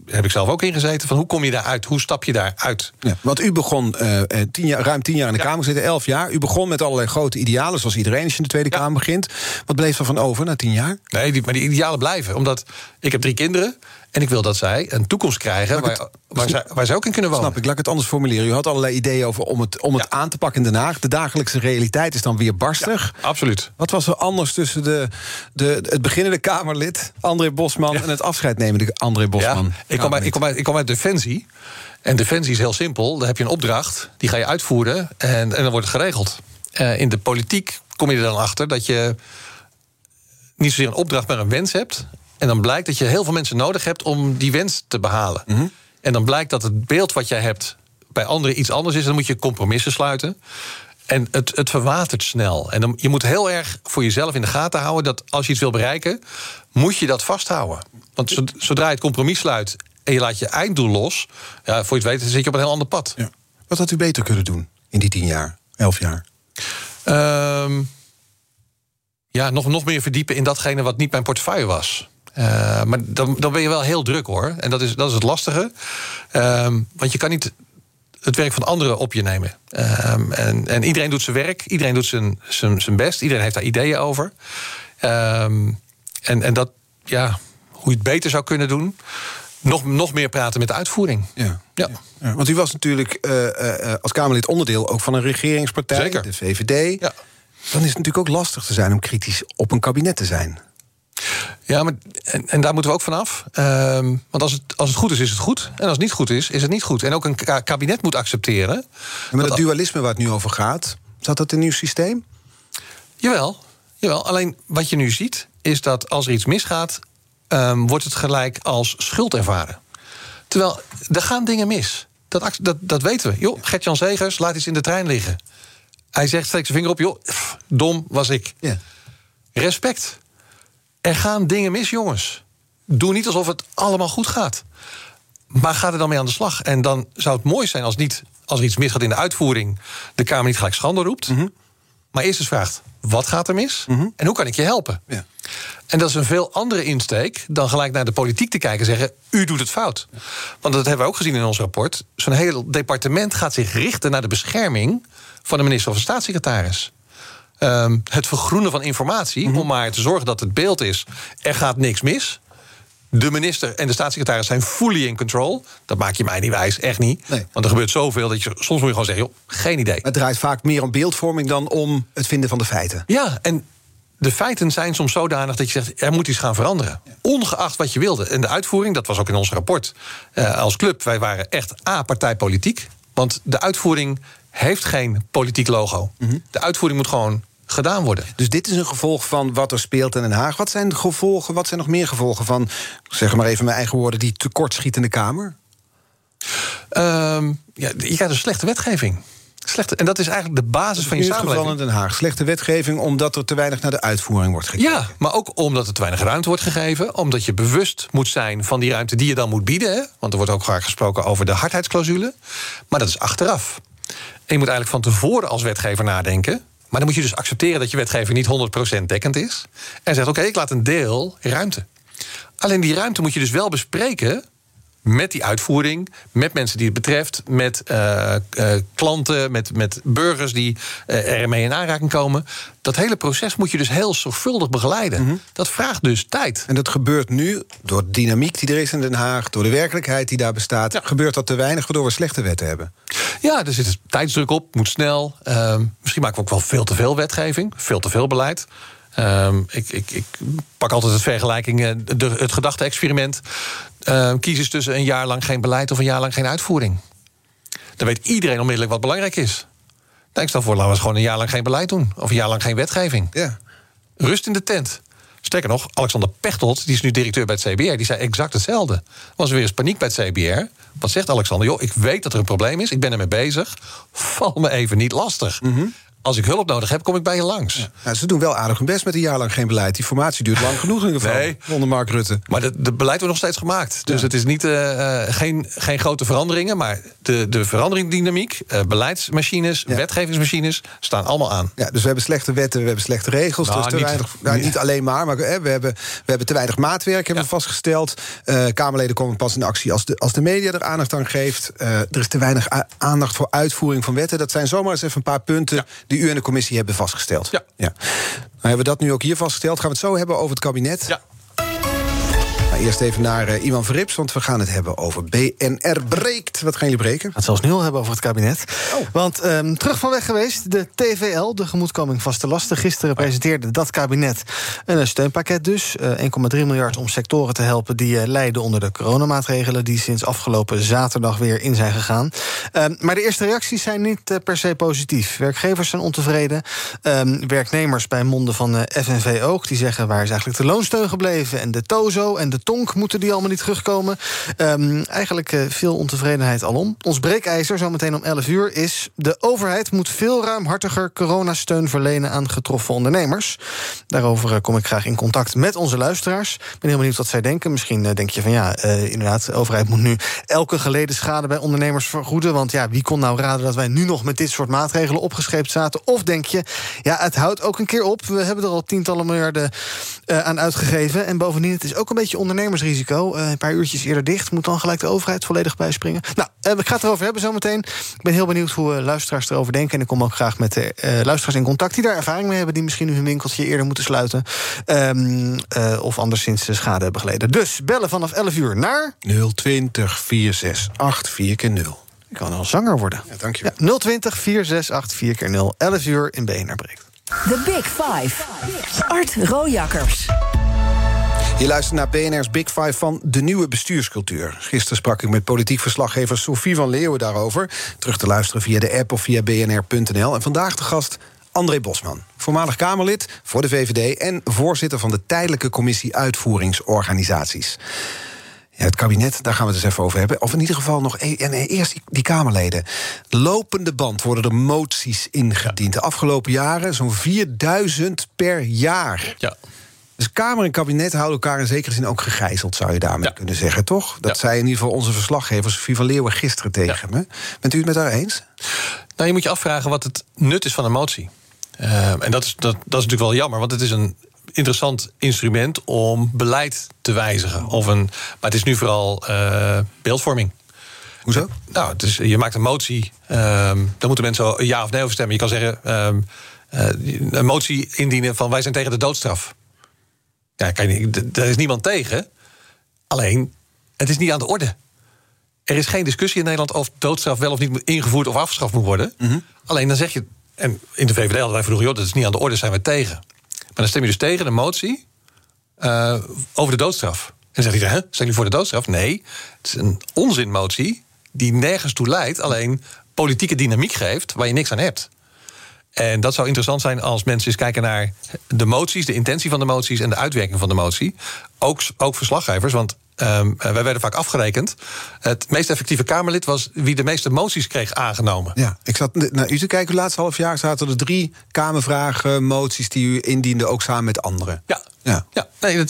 [SPEAKER 2] Heb ik zelf ook ingezeten. Van hoe kom je daaruit? Hoe stap je daaruit?
[SPEAKER 1] Ja, want u begon uh, tien jaar, ruim tien jaar in de ja. Kamer zitten, elf jaar. U begon met allerlei grote idealen, zoals iedereen als je in de Tweede ja. Kamer begint. Wat bleef er van over na tien jaar?
[SPEAKER 2] Nee, die, maar die idealen blijven. Omdat ik heb drie kinderen. En ik wil dat zij een toekomst krijgen waar, het, waar, zij, waar zij ook in kunnen wonen.
[SPEAKER 1] Snap ik, laat ik het anders formuleren. U had allerlei ideeën over om het, om het ja. aan te pakken in Den Haag. De dagelijkse realiteit is dan weer barstig.
[SPEAKER 2] Ja, absoluut.
[SPEAKER 1] Wat was er anders tussen de, de, het beginnende Kamerlid, André Bosman... Ja. en het afscheid nemende André Bosman?
[SPEAKER 2] ik, kom uit, ik, kom uit, ik kom uit Defensie. En Defensie is heel simpel. Dan heb je een opdracht, die ga je uitvoeren en, en dan wordt het geregeld. Uh, in de politiek kom je er dan achter dat je niet zozeer een opdracht, maar een wens hebt. En dan blijkt dat je heel veel mensen nodig hebt om die wens te behalen. Mm -hmm. En dan blijkt dat het beeld wat jij hebt bij anderen iets anders is. Dan moet je compromissen sluiten. En het, het verwatert snel. En dan, je moet heel erg voor jezelf in de gaten houden dat als je iets wil bereiken, moet je dat vasthouden. Want zodra je het compromis sluit en je laat je einddoel los, ja, voor je het weet, dan zit je op een heel ander pad. Ja.
[SPEAKER 1] Wat had u beter kunnen doen in die tien jaar, elf jaar?
[SPEAKER 2] Um, ja, nog, nog meer verdiepen in datgene wat niet mijn portefeuille was. Uh, maar dan, dan ben je wel heel druk hoor. En dat is, dat is het lastige. Um, want je kan niet het werk van anderen op je nemen. Um, en, en iedereen doet zijn werk, iedereen doet zijn, zijn, zijn best, iedereen heeft daar ideeën over. Um, en, en dat, ja, hoe je het beter zou kunnen doen. Nog, nog meer praten met de uitvoering.
[SPEAKER 1] Ja. Ja. ja. Want u was natuurlijk uh, uh, als Kamerlid onderdeel ook van een regeringspartij,
[SPEAKER 2] Zeker.
[SPEAKER 1] de VVD. Ja. Dan is het natuurlijk ook lastig te zijn om kritisch op een kabinet te zijn.
[SPEAKER 2] Ja, maar, en, en, daar moeten we ook vanaf. Um, want als het, als het goed is, is het goed. En als het niet goed is, is het niet goed. En ook een kabinet moet accepteren.
[SPEAKER 1] Ja, maar dat, dat dualisme waar het nu over gaat, zat dat in uw systeem?
[SPEAKER 2] Jawel, jawel. Alleen wat je nu ziet, is dat als er iets misgaat, um, wordt het gelijk als schuld ervaren. Terwijl er gaan dingen mis. Dat, dat, dat weten we. Joh, Gert-Jan Zegers laat iets in de trein liggen. Hij zegt, steek zijn vinger op, joh, pff, dom was ik.
[SPEAKER 1] Ja.
[SPEAKER 2] Respect. Er gaan dingen mis, jongens. Doe niet alsof het allemaal goed gaat. Maar ga er dan mee aan de slag. En dan zou het mooi zijn als, niet, als er iets misgaat in de uitvoering... de Kamer niet gelijk schande roept. Mm -hmm. Maar eerst eens vraagt, wat gaat er mis? Mm -hmm. En hoe kan ik je helpen?
[SPEAKER 1] Ja.
[SPEAKER 2] En dat is een veel andere insteek dan gelijk naar de politiek te kijken en zeggen: U doet het fout. Ja. Want dat hebben we ook gezien in ons rapport. Zo'n heel departement gaat zich richten naar de bescherming van de minister of de staatssecretaris. Um, het vergroenen van informatie, mm -hmm. om maar te zorgen dat het beeld is: er gaat niks mis. De minister en de staatssecretaris zijn fully in control. Dat maak je mij niet wijs, echt niet.
[SPEAKER 1] Nee.
[SPEAKER 2] Want er gebeurt zoveel dat je soms moet je gewoon zeggen: joh, geen idee.
[SPEAKER 1] Het draait vaak meer om beeldvorming dan om het vinden van de feiten.
[SPEAKER 2] Ja, en de feiten zijn soms zodanig dat je zegt: er moet iets gaan veranderen. Ongeacht wat je wilde. En de uitvoering, dat was ook in ons rapport uh, als club, wij waren echt A-partijpolitiek. Want de uitvoering heeft geen politiek logo. Mm -hmm. De uitvoering moet gewoon gedaan worden.
[SPEAKER 1] Dus dit is een gevolg van wat er speelt in Den Haag. Wat zijn de gevolgen, wat zijn nog meer gevolgen van, zeg maar even mijn eigen woorden, die tekortschietende Kamer?
[SPEAKER 2] Um, ja, je krijgt een slechte wetgeving. Slechte, en dat is eigenlijk de basis van je
[SPEAKER 1] In het geval
[SPEAKER 2] samenleving.
[SPEAKER 1] in Den Haag. Slechte wetgeving omdat er te weinig naar de uitvoering wordt gekeken.
[SPEAKER 2] Ja, maar ook omdat er te weinig ruimte wordt gegeven. Omdat je bewust moet zijn van die ruimte die je dan moet bieden. Hè? Want er wordt ook vaak gesproken over de hardheidsclausule. Maar dat is achteraf. En je moet eigenlijk van tevoren als wetgever nadenken. Maar dan moet je dus accepteren dat je wetgeving niet 100% dekkend is. En zegt: oké, ik laat een deel ruimte. Alleen die ruimte moet je dus wel bespreken met die uitvoering, met mensen die het betreft, met eh, eh, klanten, met, met burgers die eh, ermee in aanraking komen. Dat hele proces moet je dus heel zorgvuldig begeleiden. Dat vraagt dus tijd.
[SPEAKER 1] En dat gebeurt nu door de dynamiek die er is in Den Haag, door de werkelijkheid die daar bestaat. Gebeurt dat te weinig, waardoor we slechte wetten hebben.
[SPEAKER 2] Ja, er zit tijdsdruk op, moet snel. Ehm, misschien maken we ook wel veel te veel wetgeving, veel te veel beleid. Ehm, ik, ik, ik pak altijd het vergelijking, de, het gedachte-experiment. Ehm, kies eens tussen een jaar lang geen beleid of een jaar lang geen uitvoering. Dan weet iedereen onmiddellijk wat belangrijk is. Nou, ik stel voor, laten we eens gewoon een jaar lang geen beleid doen. Of een jaar lang geen wetgeving.
[SPEAKER 1] Ja.
[SPEAKER 2] Rust in de tent. Sterker nog, Alexander Pechtold, die is nu directeur bij het CBR, die zei exact hetzelfde. Er was weer eens paniek bij het CBR. Wat zegt Alexander? Joh, ik weet dat er een probleem is, ik ben ermee bezig. Val me even niet lastig. Als ik hulp nodig heb, kom ik bij je langs.
[SPEAKER 1] Nou, ze doen wel aardig hun best met een jaar lang geen beleid. Die formatie duurt lang genoeg in ieder geval.
[SPEAKER 2] Nee.
[SPEAKER 1] Onder Mark Rutte.
[SPEAKER 2] Maar de beleid wordt nog steeds gemaakt. Dus
[SPEAKER 1] Ja.
[SPEAKER 2] het is niet, eh, eh, geen, geen grote veranderingen. Maar de, de veranderingsdynamiek, eh, beleidsmachines,
[SPEAKER 1] Ja.
[SPEAKER 2] wetgevingsmachines staan allemaal aan.
[SPEAKER 1] Ja, dus we hebben slechte wetten, we hebben slechte regels.
[SPEAKER 2] Nou,
[SPEAKER 1] is te
[SPEAKER 2] niet-
[SPEAKER 1] weinig, nou, niet alleen maar, maar we, hebben, we hebben te weinig maatwerk, hebben we vastgesteld. Kamerleden komen pas in actie als de, als de media er aandacht aan geeft. Er is te weinig aandacht voor uitvoering van wetten. Dat zijn zomaar eens even een paar punten die u en de commissie hebben vastgesteld.
[SPEAKER 2] Ja.
[SPEAKER 1] Nou hebben we dat nu ook hier vastgesteld. Gaan we het zo hebben over het kabinet.
[SPEAKER 2] Ja.
[SPEAKER 1] Eerst even naar eh, Iwan Verrips, want we gaan het hebben over BNR breekt. Wat gaan jullie breken?
[SPEAKER 5] het zelfs nu al hebben over het kabinet.
[SPEAKER 1] Oh.
[SPEAKER 5] Want ehm, terug van weg geweest, de TVL, de gemoedkoming vaste lasten. Gisteren presenteerde dat kabinet een eh, steunpakket dus. eh, 1,3 miljard om sectoren te helpen die eh, lijden onder de coronamaatregelen... die sinds afgelopen zaterdag weer in zijn gegaan. Ehm, maar de eerste reacties zijn niet eh, per se positief. Werkgevers zijn ontevreden. Ehm, werknemers bij monden van eh, FNV ook. Die zeggen waar is eigenlijk de loonsteun gebleven... en de TOZO en de TONK moeten die allemaal niet terugkomen. Ehm, eigenlijk eh, veel ontevredenheid alom. Ons breekijzer, zometeen om 11 uur, is... de overheid moet veel ruimhartiger coronasteun verlenen aan getroffen ondernemers. Daarover eh, kom ik graag in contact met onze luisteraars. Ik ben heel benieuwd wat zij denken. Misschien eh, denk je van ja, inderdaad, de overheid moet nu elke geleden schade bij ondernemers vergoeden. Want ja, wie kon nou raden dat wij nu nog met dit soort maatregelen opgescheept zaten? Of denk je, ja, het houdt ook een keer op. We hebben er al tientallen miljarden aan uitgegeven. En bovendien, het is ook een beetje ondernemersrisico. Eh, een paar uurtjes eerder dicht, moet dan gelijk de overheid volledig bijspringen. Nou, eh, ik ga het erover hebben zometeen. Ik ben heel benieuwd hoe eh, luisteraars erover denken. En ik kom ook graag met de eh, luisteraars in contact die daar ervaring mee hebben, die misschien nu hun winkeltje eerder moeten sluiten. Ehm, eh, of anderszins schade hebben geleden. Dus bellen vanaf 11 uur naar.
[SPEAKER 1] 020 468 4 keer 0
[SPEAKER 5] Ik kan al zanger worden.
[SPEAKER 1] Ja, dank je.
[SPEAKER 5] Ja, 020 468 4 keer 0 11 uur in BNR breekt.
[SPEAKER 3] The Big Five. Art Rojakkers.
[SPEAKER 1] Je luistert naar BNR's Big Five van de nieuwe bestuurscultuur. Gisteren sprak ik met politiek verslaggever Sophie van Leeuwen daarover. Terug te luisteren via de app of via bnr.nl. En vandaag de gast André Bosman, voormalig Kamerlid voor de VVD... en voorzitter van de tijdelijke commissie uitvoeringsorganisaties. Ja, het kabinet, daar gaan we het eens even over hebben. Of in ieder geval nog e- en eerst die, die Kamerleden. Lopende band worden er moties ingediend. De afgelopen jaren zo'n 4000 per jaar.
[SPEAKER 2] Ja.
[SPEAKER 1] Dus Kamer en kabinet houden elkaar in zekere zin ook gegijzeld, zou je daarmee
[SPEAKER 2] Ja.
[SPEAKER 1] kunnen zeggen, toch? Dat
[SPEAKER 2] Ja.
[SPEAKER 1] zei in ieder geval onze verslaggever Sofie van Leeuwen gisteren tegen me. Bent u het met haar eens?
[SPEAKER 2] Nou, je moet je afvragen wat het nut is van een motie. Eh, en dat is, dat, dat is natuurlijk wel jammer, want het is een interessant instrument om beleid te wijzigen. Of een, maar het is nu vooral eh, beeldvorming.
[SPEAKER 1] Hoezo?
[SPEAKER 2] Nou, het is, je maakt een motie, ehm dan moeten mensen ja of nee over stemmen. Je kan zeggen, ehm, eh, een motie indienen van wij zijn tegen de doodstraf. Ja, kijk, daar is niemand tegen. Alleen, het is niet aan de orde. Er is geen discussie in Nederland of doodstraf wel of niet moet ingevoerd of afgeschaft moet worden. Alleen dan zeg je, en in de VVD hadden wij vroeger, joh, dat is niet aan de orde, zijn we tegen. Maar dan stem je dus tegen de motie eh, over de doodstraf. En dan zegt iedereen, hè, zijn jullie voor de doodstraf? Nee, het is een onzinmotie die nergens toe leidt, alleen politieke dynamiek geeft waar je niks aan hebt. En dat zou interessant zijn als mensen eens kijken naar de moties, de intentie van de moties en de uitwerking van de motie. Ook, ook verslaggevers, want ehm, wij werden vaak afgerekend. Het meest effectieve Kamerlid was wie de meeste moties kreeg aangenomen.
[SPEAKER 1] Ja, ik zat naar u te kijken. Het laatste half jaar zaten er drie Kamervragen, moties die u indiende, ook samen met anderen.
[SPEAKER 2] Ja,
[SPEAKER 1] Ja.
[SPEAKER 2] ja. Nee,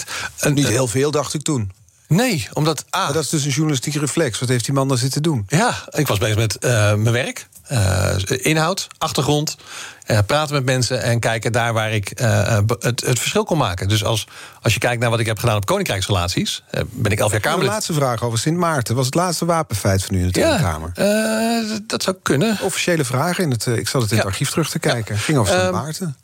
[SPEAKER 1] Niet heel veel, dacht ik toen.
[SPEAKER 2] nee, omdat A,
[SPEAKER 1] Maar dat is dus een journalistieke reflex. Wat heeft die man daar zitten doen?
[SPEAKER 2] Ja, ik was bezig met eh, mijn werk, eh, inhoud, achtergrond, eh, praten met mensen en kijken daar waar ik eh, het, het verschil kon maken. Dus als, als je kijkt naar wat ik heb gedaan op koninkrijksrelaties, ben ik elf jaar
[SPEAKER 1] De
[SPEAKER 2] Kamerlid.
[SPEAKER 1] laatste vraag over Sint Maarten. Was het laatste wapenfeit van u in de Tweede
[SPEAKER 2] Ja,
[SPEAKER 1] Kamer?
[SPEAKER 2] dat zou kunnen.
[SPEAKER 1] Officiële vraag in het. Ik zat het in het
[SPEAKER 2] Ja.
[SPEAKER 1] archief terug te kijken. Ging over Sint
[SPEAKER 2] Ehm,
[SPEAKER 1] Maarten.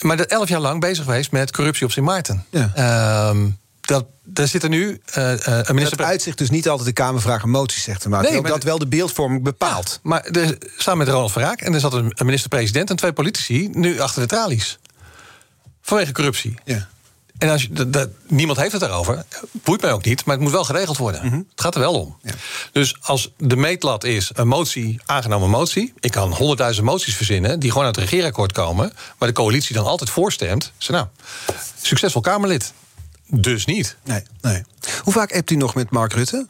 [SPEAKER 2] Maar dat elf jaar lang bezig geweest met corruptie op Sint Maarten.
[SPEAKER 1] Ja.
[SPEAKER 2] Ehm, dat, daar zit er nu eh, eh, een minister.
[SPEAKER 1] uitzicht dus niet altijd de Kamervragen moties zegt te maken.
[SPEAKER 2] Nee, maar
[SPEAKER 1] dat wel de beeldvorming bepaalt.
[SPEAKER 2] Maar er, samen met Ronald Verraak en er zat een een minister-president en twee politici nu achter de tralies. Vanwege corruptie.
[SPEAKER 1] Ja.
[SPEAKER 2] En als je, dat, dat- niemand heeft het daarover. Boeit mij ook niet, maar het moet wel geregeld worden. Het gaat er wel om.
[SPEAKER 1] Ja.
[SPEAKER 2] Dus als de meetlat is een motie, aangenomen motie. Ik kan honderdduizend moties verzinnen die gewoon uit het regeerakkoord komen. Waar de coalitie dan altijd voorstemt. Zeg nou, succesvol Kamerlid. Dus niet.
[SPEAKER 1] Nee, nee. Hoe vaak hebt u nog met Mark Rutte?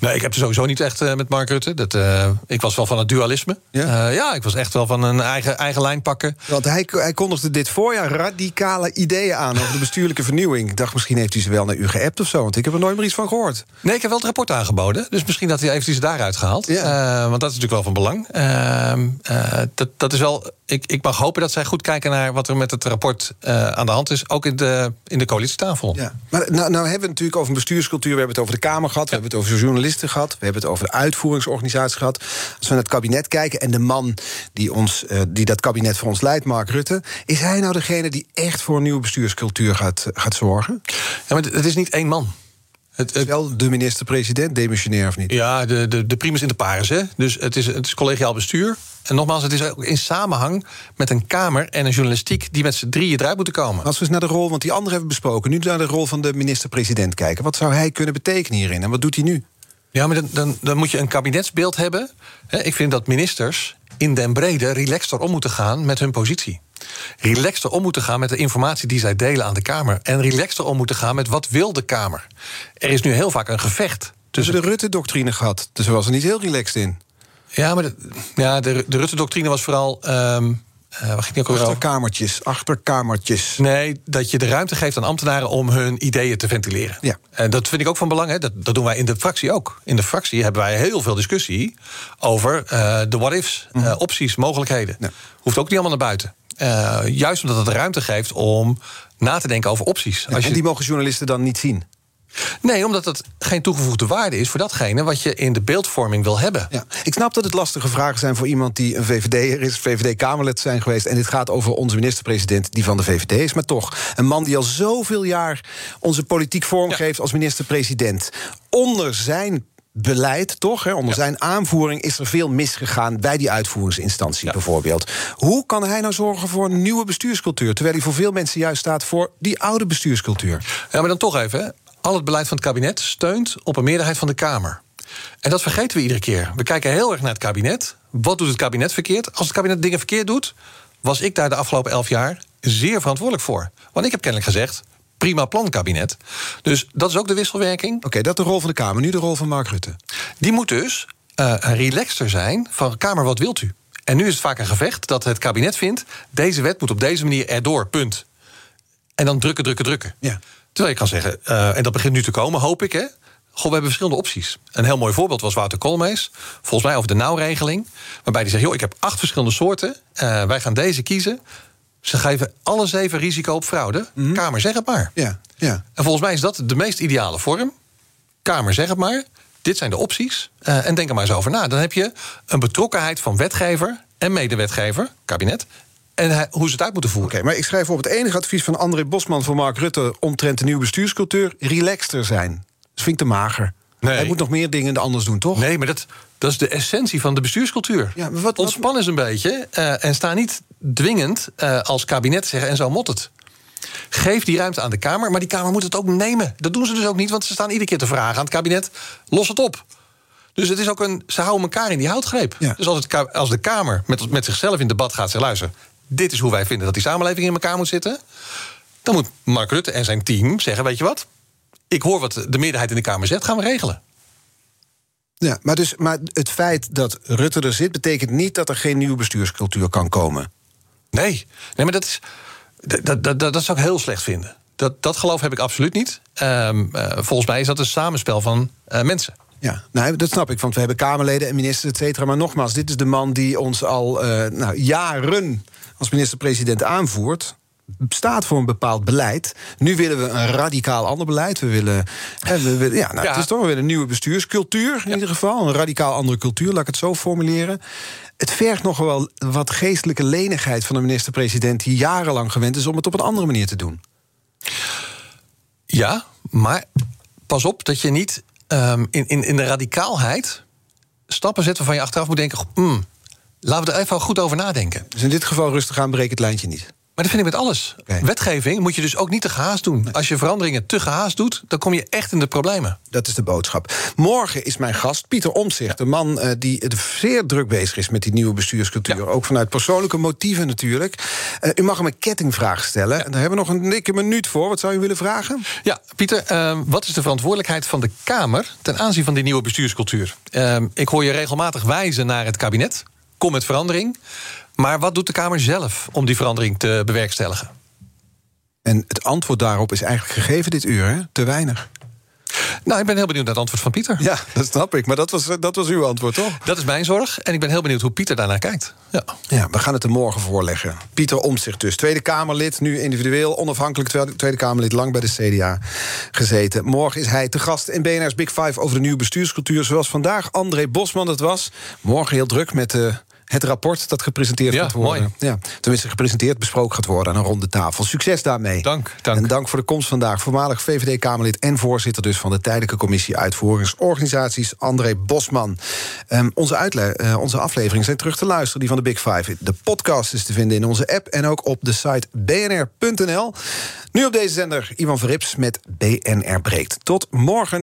[SPEAKER 2] Nee, ik heb er sowieso niet echt eh, met Mark Rutte. Dat, eh, ik was wel van het dualisme.
[SPEAKER 1] Ja?
[SPEAKER 2] Eh, ja, ik was echt wel van een eigen, eigen lijn pakken.
[SPEAKER 1] Want hij, hij kondigde dit voorjaar radicale ideeën aan over de bestuurlijke vernieuwing. Ik dacht, misschien heeft hij ze wel naar u geappt of zo. Want ik heb er nooit meer iets van gehoord.
[SPEAKER 2] Nee, ik heb wel het rapport aangeboden. Dus misschien dat hij heeft hij ze daaruit gehaald.
[SPEAKER 1] Ja.
[SPEAKER 2] Want dat is natuurlijk wel van belang. Ehm, eh, dat, dat is wel, ik, ik mag hopen dat zij goed kijken naar wat er met het rapport eh, aan de hand is. Ook in de, in de coalitietafel.
[SPEAKER 1] Ja. Maar nou, nou hebben we het natuurlijk over een bestuurscultuur. We hebben het over de Kamer gehad. We hebben het over journalisten gehad. We hebben het over de uitvoeringsorganisatie gehad. Als we naar het kabinet kijken en de man die, ons, eh, die dat kabinet voor ons leidt, Mark Rutte. Is hij nou degene die echt voor een nieuwe bestuurscultuur gaat, gaat zorgen?
[SPEAKER 2] Ja, maar het is niet één man. Het,
[SPEAKER 1] Is wel de minister-president, demissionair of niet?
[SPEAKER 2] ja, de, de, de primus inter pares. Hè? Dus het is, het is collegiaal bestuur. En nogmaals, het is ook in samenhang met een Kamer en een journalistiek die met z'n drieën eruit moeten komen.
[SPEAKER 1] Als we eens naar de rol, want die andere hebben besproken. Nu naar de rol van de minister-president kijken. Wat zou hij kunnen betekenen hierin? En wat doet hij nu?
[SPEAKER 2] Ja, maar dan, dan, dan moet je een kabinetsbeeld hebben. Ik vind dat ministers in den brede relaxter om moeten gaan met hun positie. Relaxter om moeten gaan met de informatie die zij delen aan de Kamer. En relaxter om moeten gaan met wat wil de Kamer. Er is nu heel vaak een gevecht tussen...
[SPEAKER 1] de Rutte-doctrine gehad. Dus er was er niet heel relaxed in.
[SPEAKER 2] Ja, maar de, ja, de, de Rutte-doctrine was vooral... ehm eh, waar ging?
[SPEAKER 1] Achterkamertjes, achterkamertjes.
[SPEAKER 2] Nee, dat je de ruimte geeft aan ambtenaren om hun ideeën te ventileren.
[SPEAKER 1] Ja.
[SPEAKER 2] En dat vind ik ook van belang. Hè. Dat, dat doen wij in de fractie ook. In de fractie hebben wij heel veel discussie over eh, de what-ifs, eh, opties, mogelijkheden.
[SPEAKER 1] Ja.
[SPEAKER 2] Hoeft ook niet allemaal naar buiten. Eh, juist omdat het ruimte geeft om na te denken over opties.
[SPEAKER 1] Ja,
[SPEAKER 2] Als je,
[SPEAKER 1] En die mogen journalisten dan niet zien.
[SPEAKER 2] Nee, omdat het geen toegevoegde waarde is voor datgene wat je in de beeldvorming wil hebben.
[SPEAKER 1] Ja. Ik snap dat het lastige vragen zijn voor iemand die een VVD'er is, VVD-Kamerlid zijn geweest. En dit gaat over onze minister-president, die van de VVD is. Maar toch, een man die al zoveel jaar onze politiek vormgeeft als minister-president. Onder zijn beleid, toch? Hè, onder
[SPEAKER 2] Ja.
[SPEAKER 1] zijn aanvoering is er veel misgegaan bij die uitvoeringsinstantie
[SPEAKER 2] Ja.
[SPEAKER 1] bijvoorbeeld. Hoe kan hij nou zorgen voor een nieuwe bestuurscultuur? Terwijl hij voor veel mensen juist staat voor die oude bestuurscultuur.
[SPEAKER 2] Ja, maar dan toch even. hè. Al het beleid van het kabinet steunt op een meerderheid van de Kamer. En dat vergeten we iedere keer. We kijken heel erg naar het kabinet. Wat doet het kabinet verkeerd? Als het kabinet dingen verkeerd doet, was ik daar de afgelopen elf jaar zeer verantwoordelijk voor. Want ik heb kennelijk gezegd. Prima plan, kabinet. Dus dat is ook de wisselwerking.
[SPEAKER 1] Oké, dat de rol van de Kamer. Nu de rol van Mark Rutte.
[SPEAKER 2] Die moet dus eh relaxter zijn van Kamer, wat wilt u? En nu is het vaak een gevecht dat het kabinet vindt... deze wet moet op deze manier erdoor, punt. En dan drukken, drukken, drukken.
[SPEAKER 1] Ja.
[SPEAKER 2] Terwijl je kan zeggen, eh, en dat begint nu te komen, hoop ik, hè... Goh, we hebben verschillende opties. Een heel mooi voorbeeld was Wouter Koolmees. Volgens mij over de nauwregeling. Waarbij hij zegt, joh, ik heb acht verschillende soorten. Eh, wij gaan deze kiezen. Ze geven alle zeven risico op fraude. Kamer, zeg het maar.
[SPEAKER 1] Ja, ja.
[SPEAKER 2] En volgens mij is dat de meest ideale vorm. Kamer, zeg het maar. Dit zijn de opties. Eh, en denk er maar eens over na. Dan heb je een betrokkenheid van wetgever en medewetgever, kabinet. En hoe ze het uit moeten voeren.
[SPEAKER 1] Oké, maar ik schrijf op het enige advies van André Bosman voor Mark Rutte omtrent de nieuwe bestuurscultuur: relaxter zijn. Dat vind ik te mager.
[SPEAKER 2] Nee.
[SPEAKER 1] Hij moet nog meer dingen anders doen, toch?
[SPEAKER 2] Nee, maar dat, dat is de essentie van de bestuurscultuur.
[SPEAKER 1] Ja, maar wat- wat-
[SPEAKER 2] Ontspan eens een beetje eh, en sta niet dwingend eh, als kabinet zeggen en zo mot het. Geef die ruimte aan de Kamer, maar die Kamer moet het ook nemen. Dat doen ze dus ook niet, want ze staan iedere keer te vragen aan het kabinet: los het op. Dus het is ook een, ze houden elkaar in die houtgreep.
[SPEAKER 1] Ja.
[SPEAKER 2] Dus als, het, als de Kamer met, met zichzelf in debat gaat zeggen: luister, dit is hoe wij vinden dat die samenleving in elkaar moet zitten. Dan moet Mark Rutte en zijn team zeggen: weet je wat? ik hoor wat de meerderheid in de Kamer zegt, gaan we regelen.
[SPEAKER 1] Ja, maar, dus, maar het feit dat Rutte er zit, betekent niet dat er geen nieuwe bestuurscultuur kan komen.
[SPEAKER 2] Nee, nee maar dat, is, dat, dat, dat, zou ik heel slecht vinden. Dat, dat geloof heb ik absoluut niet. Ehm, eh, volgens mij is dat een samenspel van uh, mensen.
[SPEAKER 1] Ja, nou, dat snap ik, want we hebben Kamerleden en ministers, et cetera. Maar nogmaals, dit is de man die ons al uh, nou, jaren als minister-president aanvoert staat voor een bepaald beleid. Nu willen we een radicaal ander beleid. We willen, hè, we willen ja, nou, ja. Het is toch weer een nieuwe bestuurscultuur in ieder geval. Een radicaal andere cultuur, laat ik het zo formuleren. Het vergt nog wel wat geestelijke lenigheid van de minister-president... die jarenlang gewend is om het op een andere manier te doen.
[SPEAKER 2] Ja, maar pas op dat je niet um, in, in, in de radicaalheid stappen zet waarvan je achteraf moet denken: hmm, laten we er even goed over nadenken.
[SPEAKER 1] Dus in dit geval rustig aan, breek het lijntje niet.
[SPEAKER 2] Maar dat vind ik met alles. Okay. Wetgeving moet je dus ook niet te gehaast doen. Als je veranderingen te gehaast doet, dan kom je echt in de problemen.
[SPEAKER 1] Dat is de boodschap. Morgen is mijn gast Pieter Omtzigt. Ja. De man uh, die zeer druk bezig is met die nieuwe bestuurscultuur. Ja. Ook vanuit persoonlijke motieven natuurlijk. Uh, u mag hem een kettingvraag stellen. Ja. En daar hebben we nog een dikke minuut voor. Wat zou u willen vragen?
[SPEAKER 2] Ja, Pieter, uh, wat is de verantwoordelijkheid van de Kamer... ten aanzien van die nieuwe bestuurscultuur? ik hoor je regelmatig wijzen naar het kabinet. Kom met verandering. Maar wat doet de Kamer zelf om die verandering te bewerkstelligen?
[SPEAKER 1] En het antwoord daarop is eigenlijk gegeven dit uur, hè? te weinig.
[SPEAKER 2] Nou, ik ben heel benieuwd naar het antwoord van Pieter.
[SPEAKER 1] Ja, dat snap ik. Maar dat was, dat was uw antwoord, toch?
[SPEAKER 2] Dat is mijn zorg. En ik ben heel benieuwd hoe Pieter daarnaar kijkt. Ja,
[SPEAKER 1] ja we gaan het er morgen voorleggen. Pieter Omtzigt dus. Tweede Kamerlid, nu individueel, onafhankelijk Tweede Kamerlid, lang bij de CDA gezeten. Morgen is hij te gast in BNR's Big Five over de nieuwe bestuurscultuur. Zoals vandaag André Bosman dat was. Morgen heel druk met de het rapport dat gepresenteerd
[SPEAKER 2] ja,
[SPEAKER 1] gaat worden.
[SPEAKER 2] Mooi.
[SPEAKER 1] Ja, tenminste, gepresenteerd, besproken gaat worden aan een ronde tafel. Succes daarmee.
[SPEAKER 2] Dank, dank.
[SPEAKER 1] En dank voor de komst vandaag. Voormalig VVD-Kamerlid en voorzitter dus van de Tijdelijke Commissie Uitvoeringsorganisaties, André Bosman. Um, onze, uh, onze afleveringen zijn terug te luisteren, die van de Big Five. De podcast is te vinden in onze app en ook op de site bnr.nl. Nu op deze zender Ivan Verrips met BNR Breekt. Tot morgen.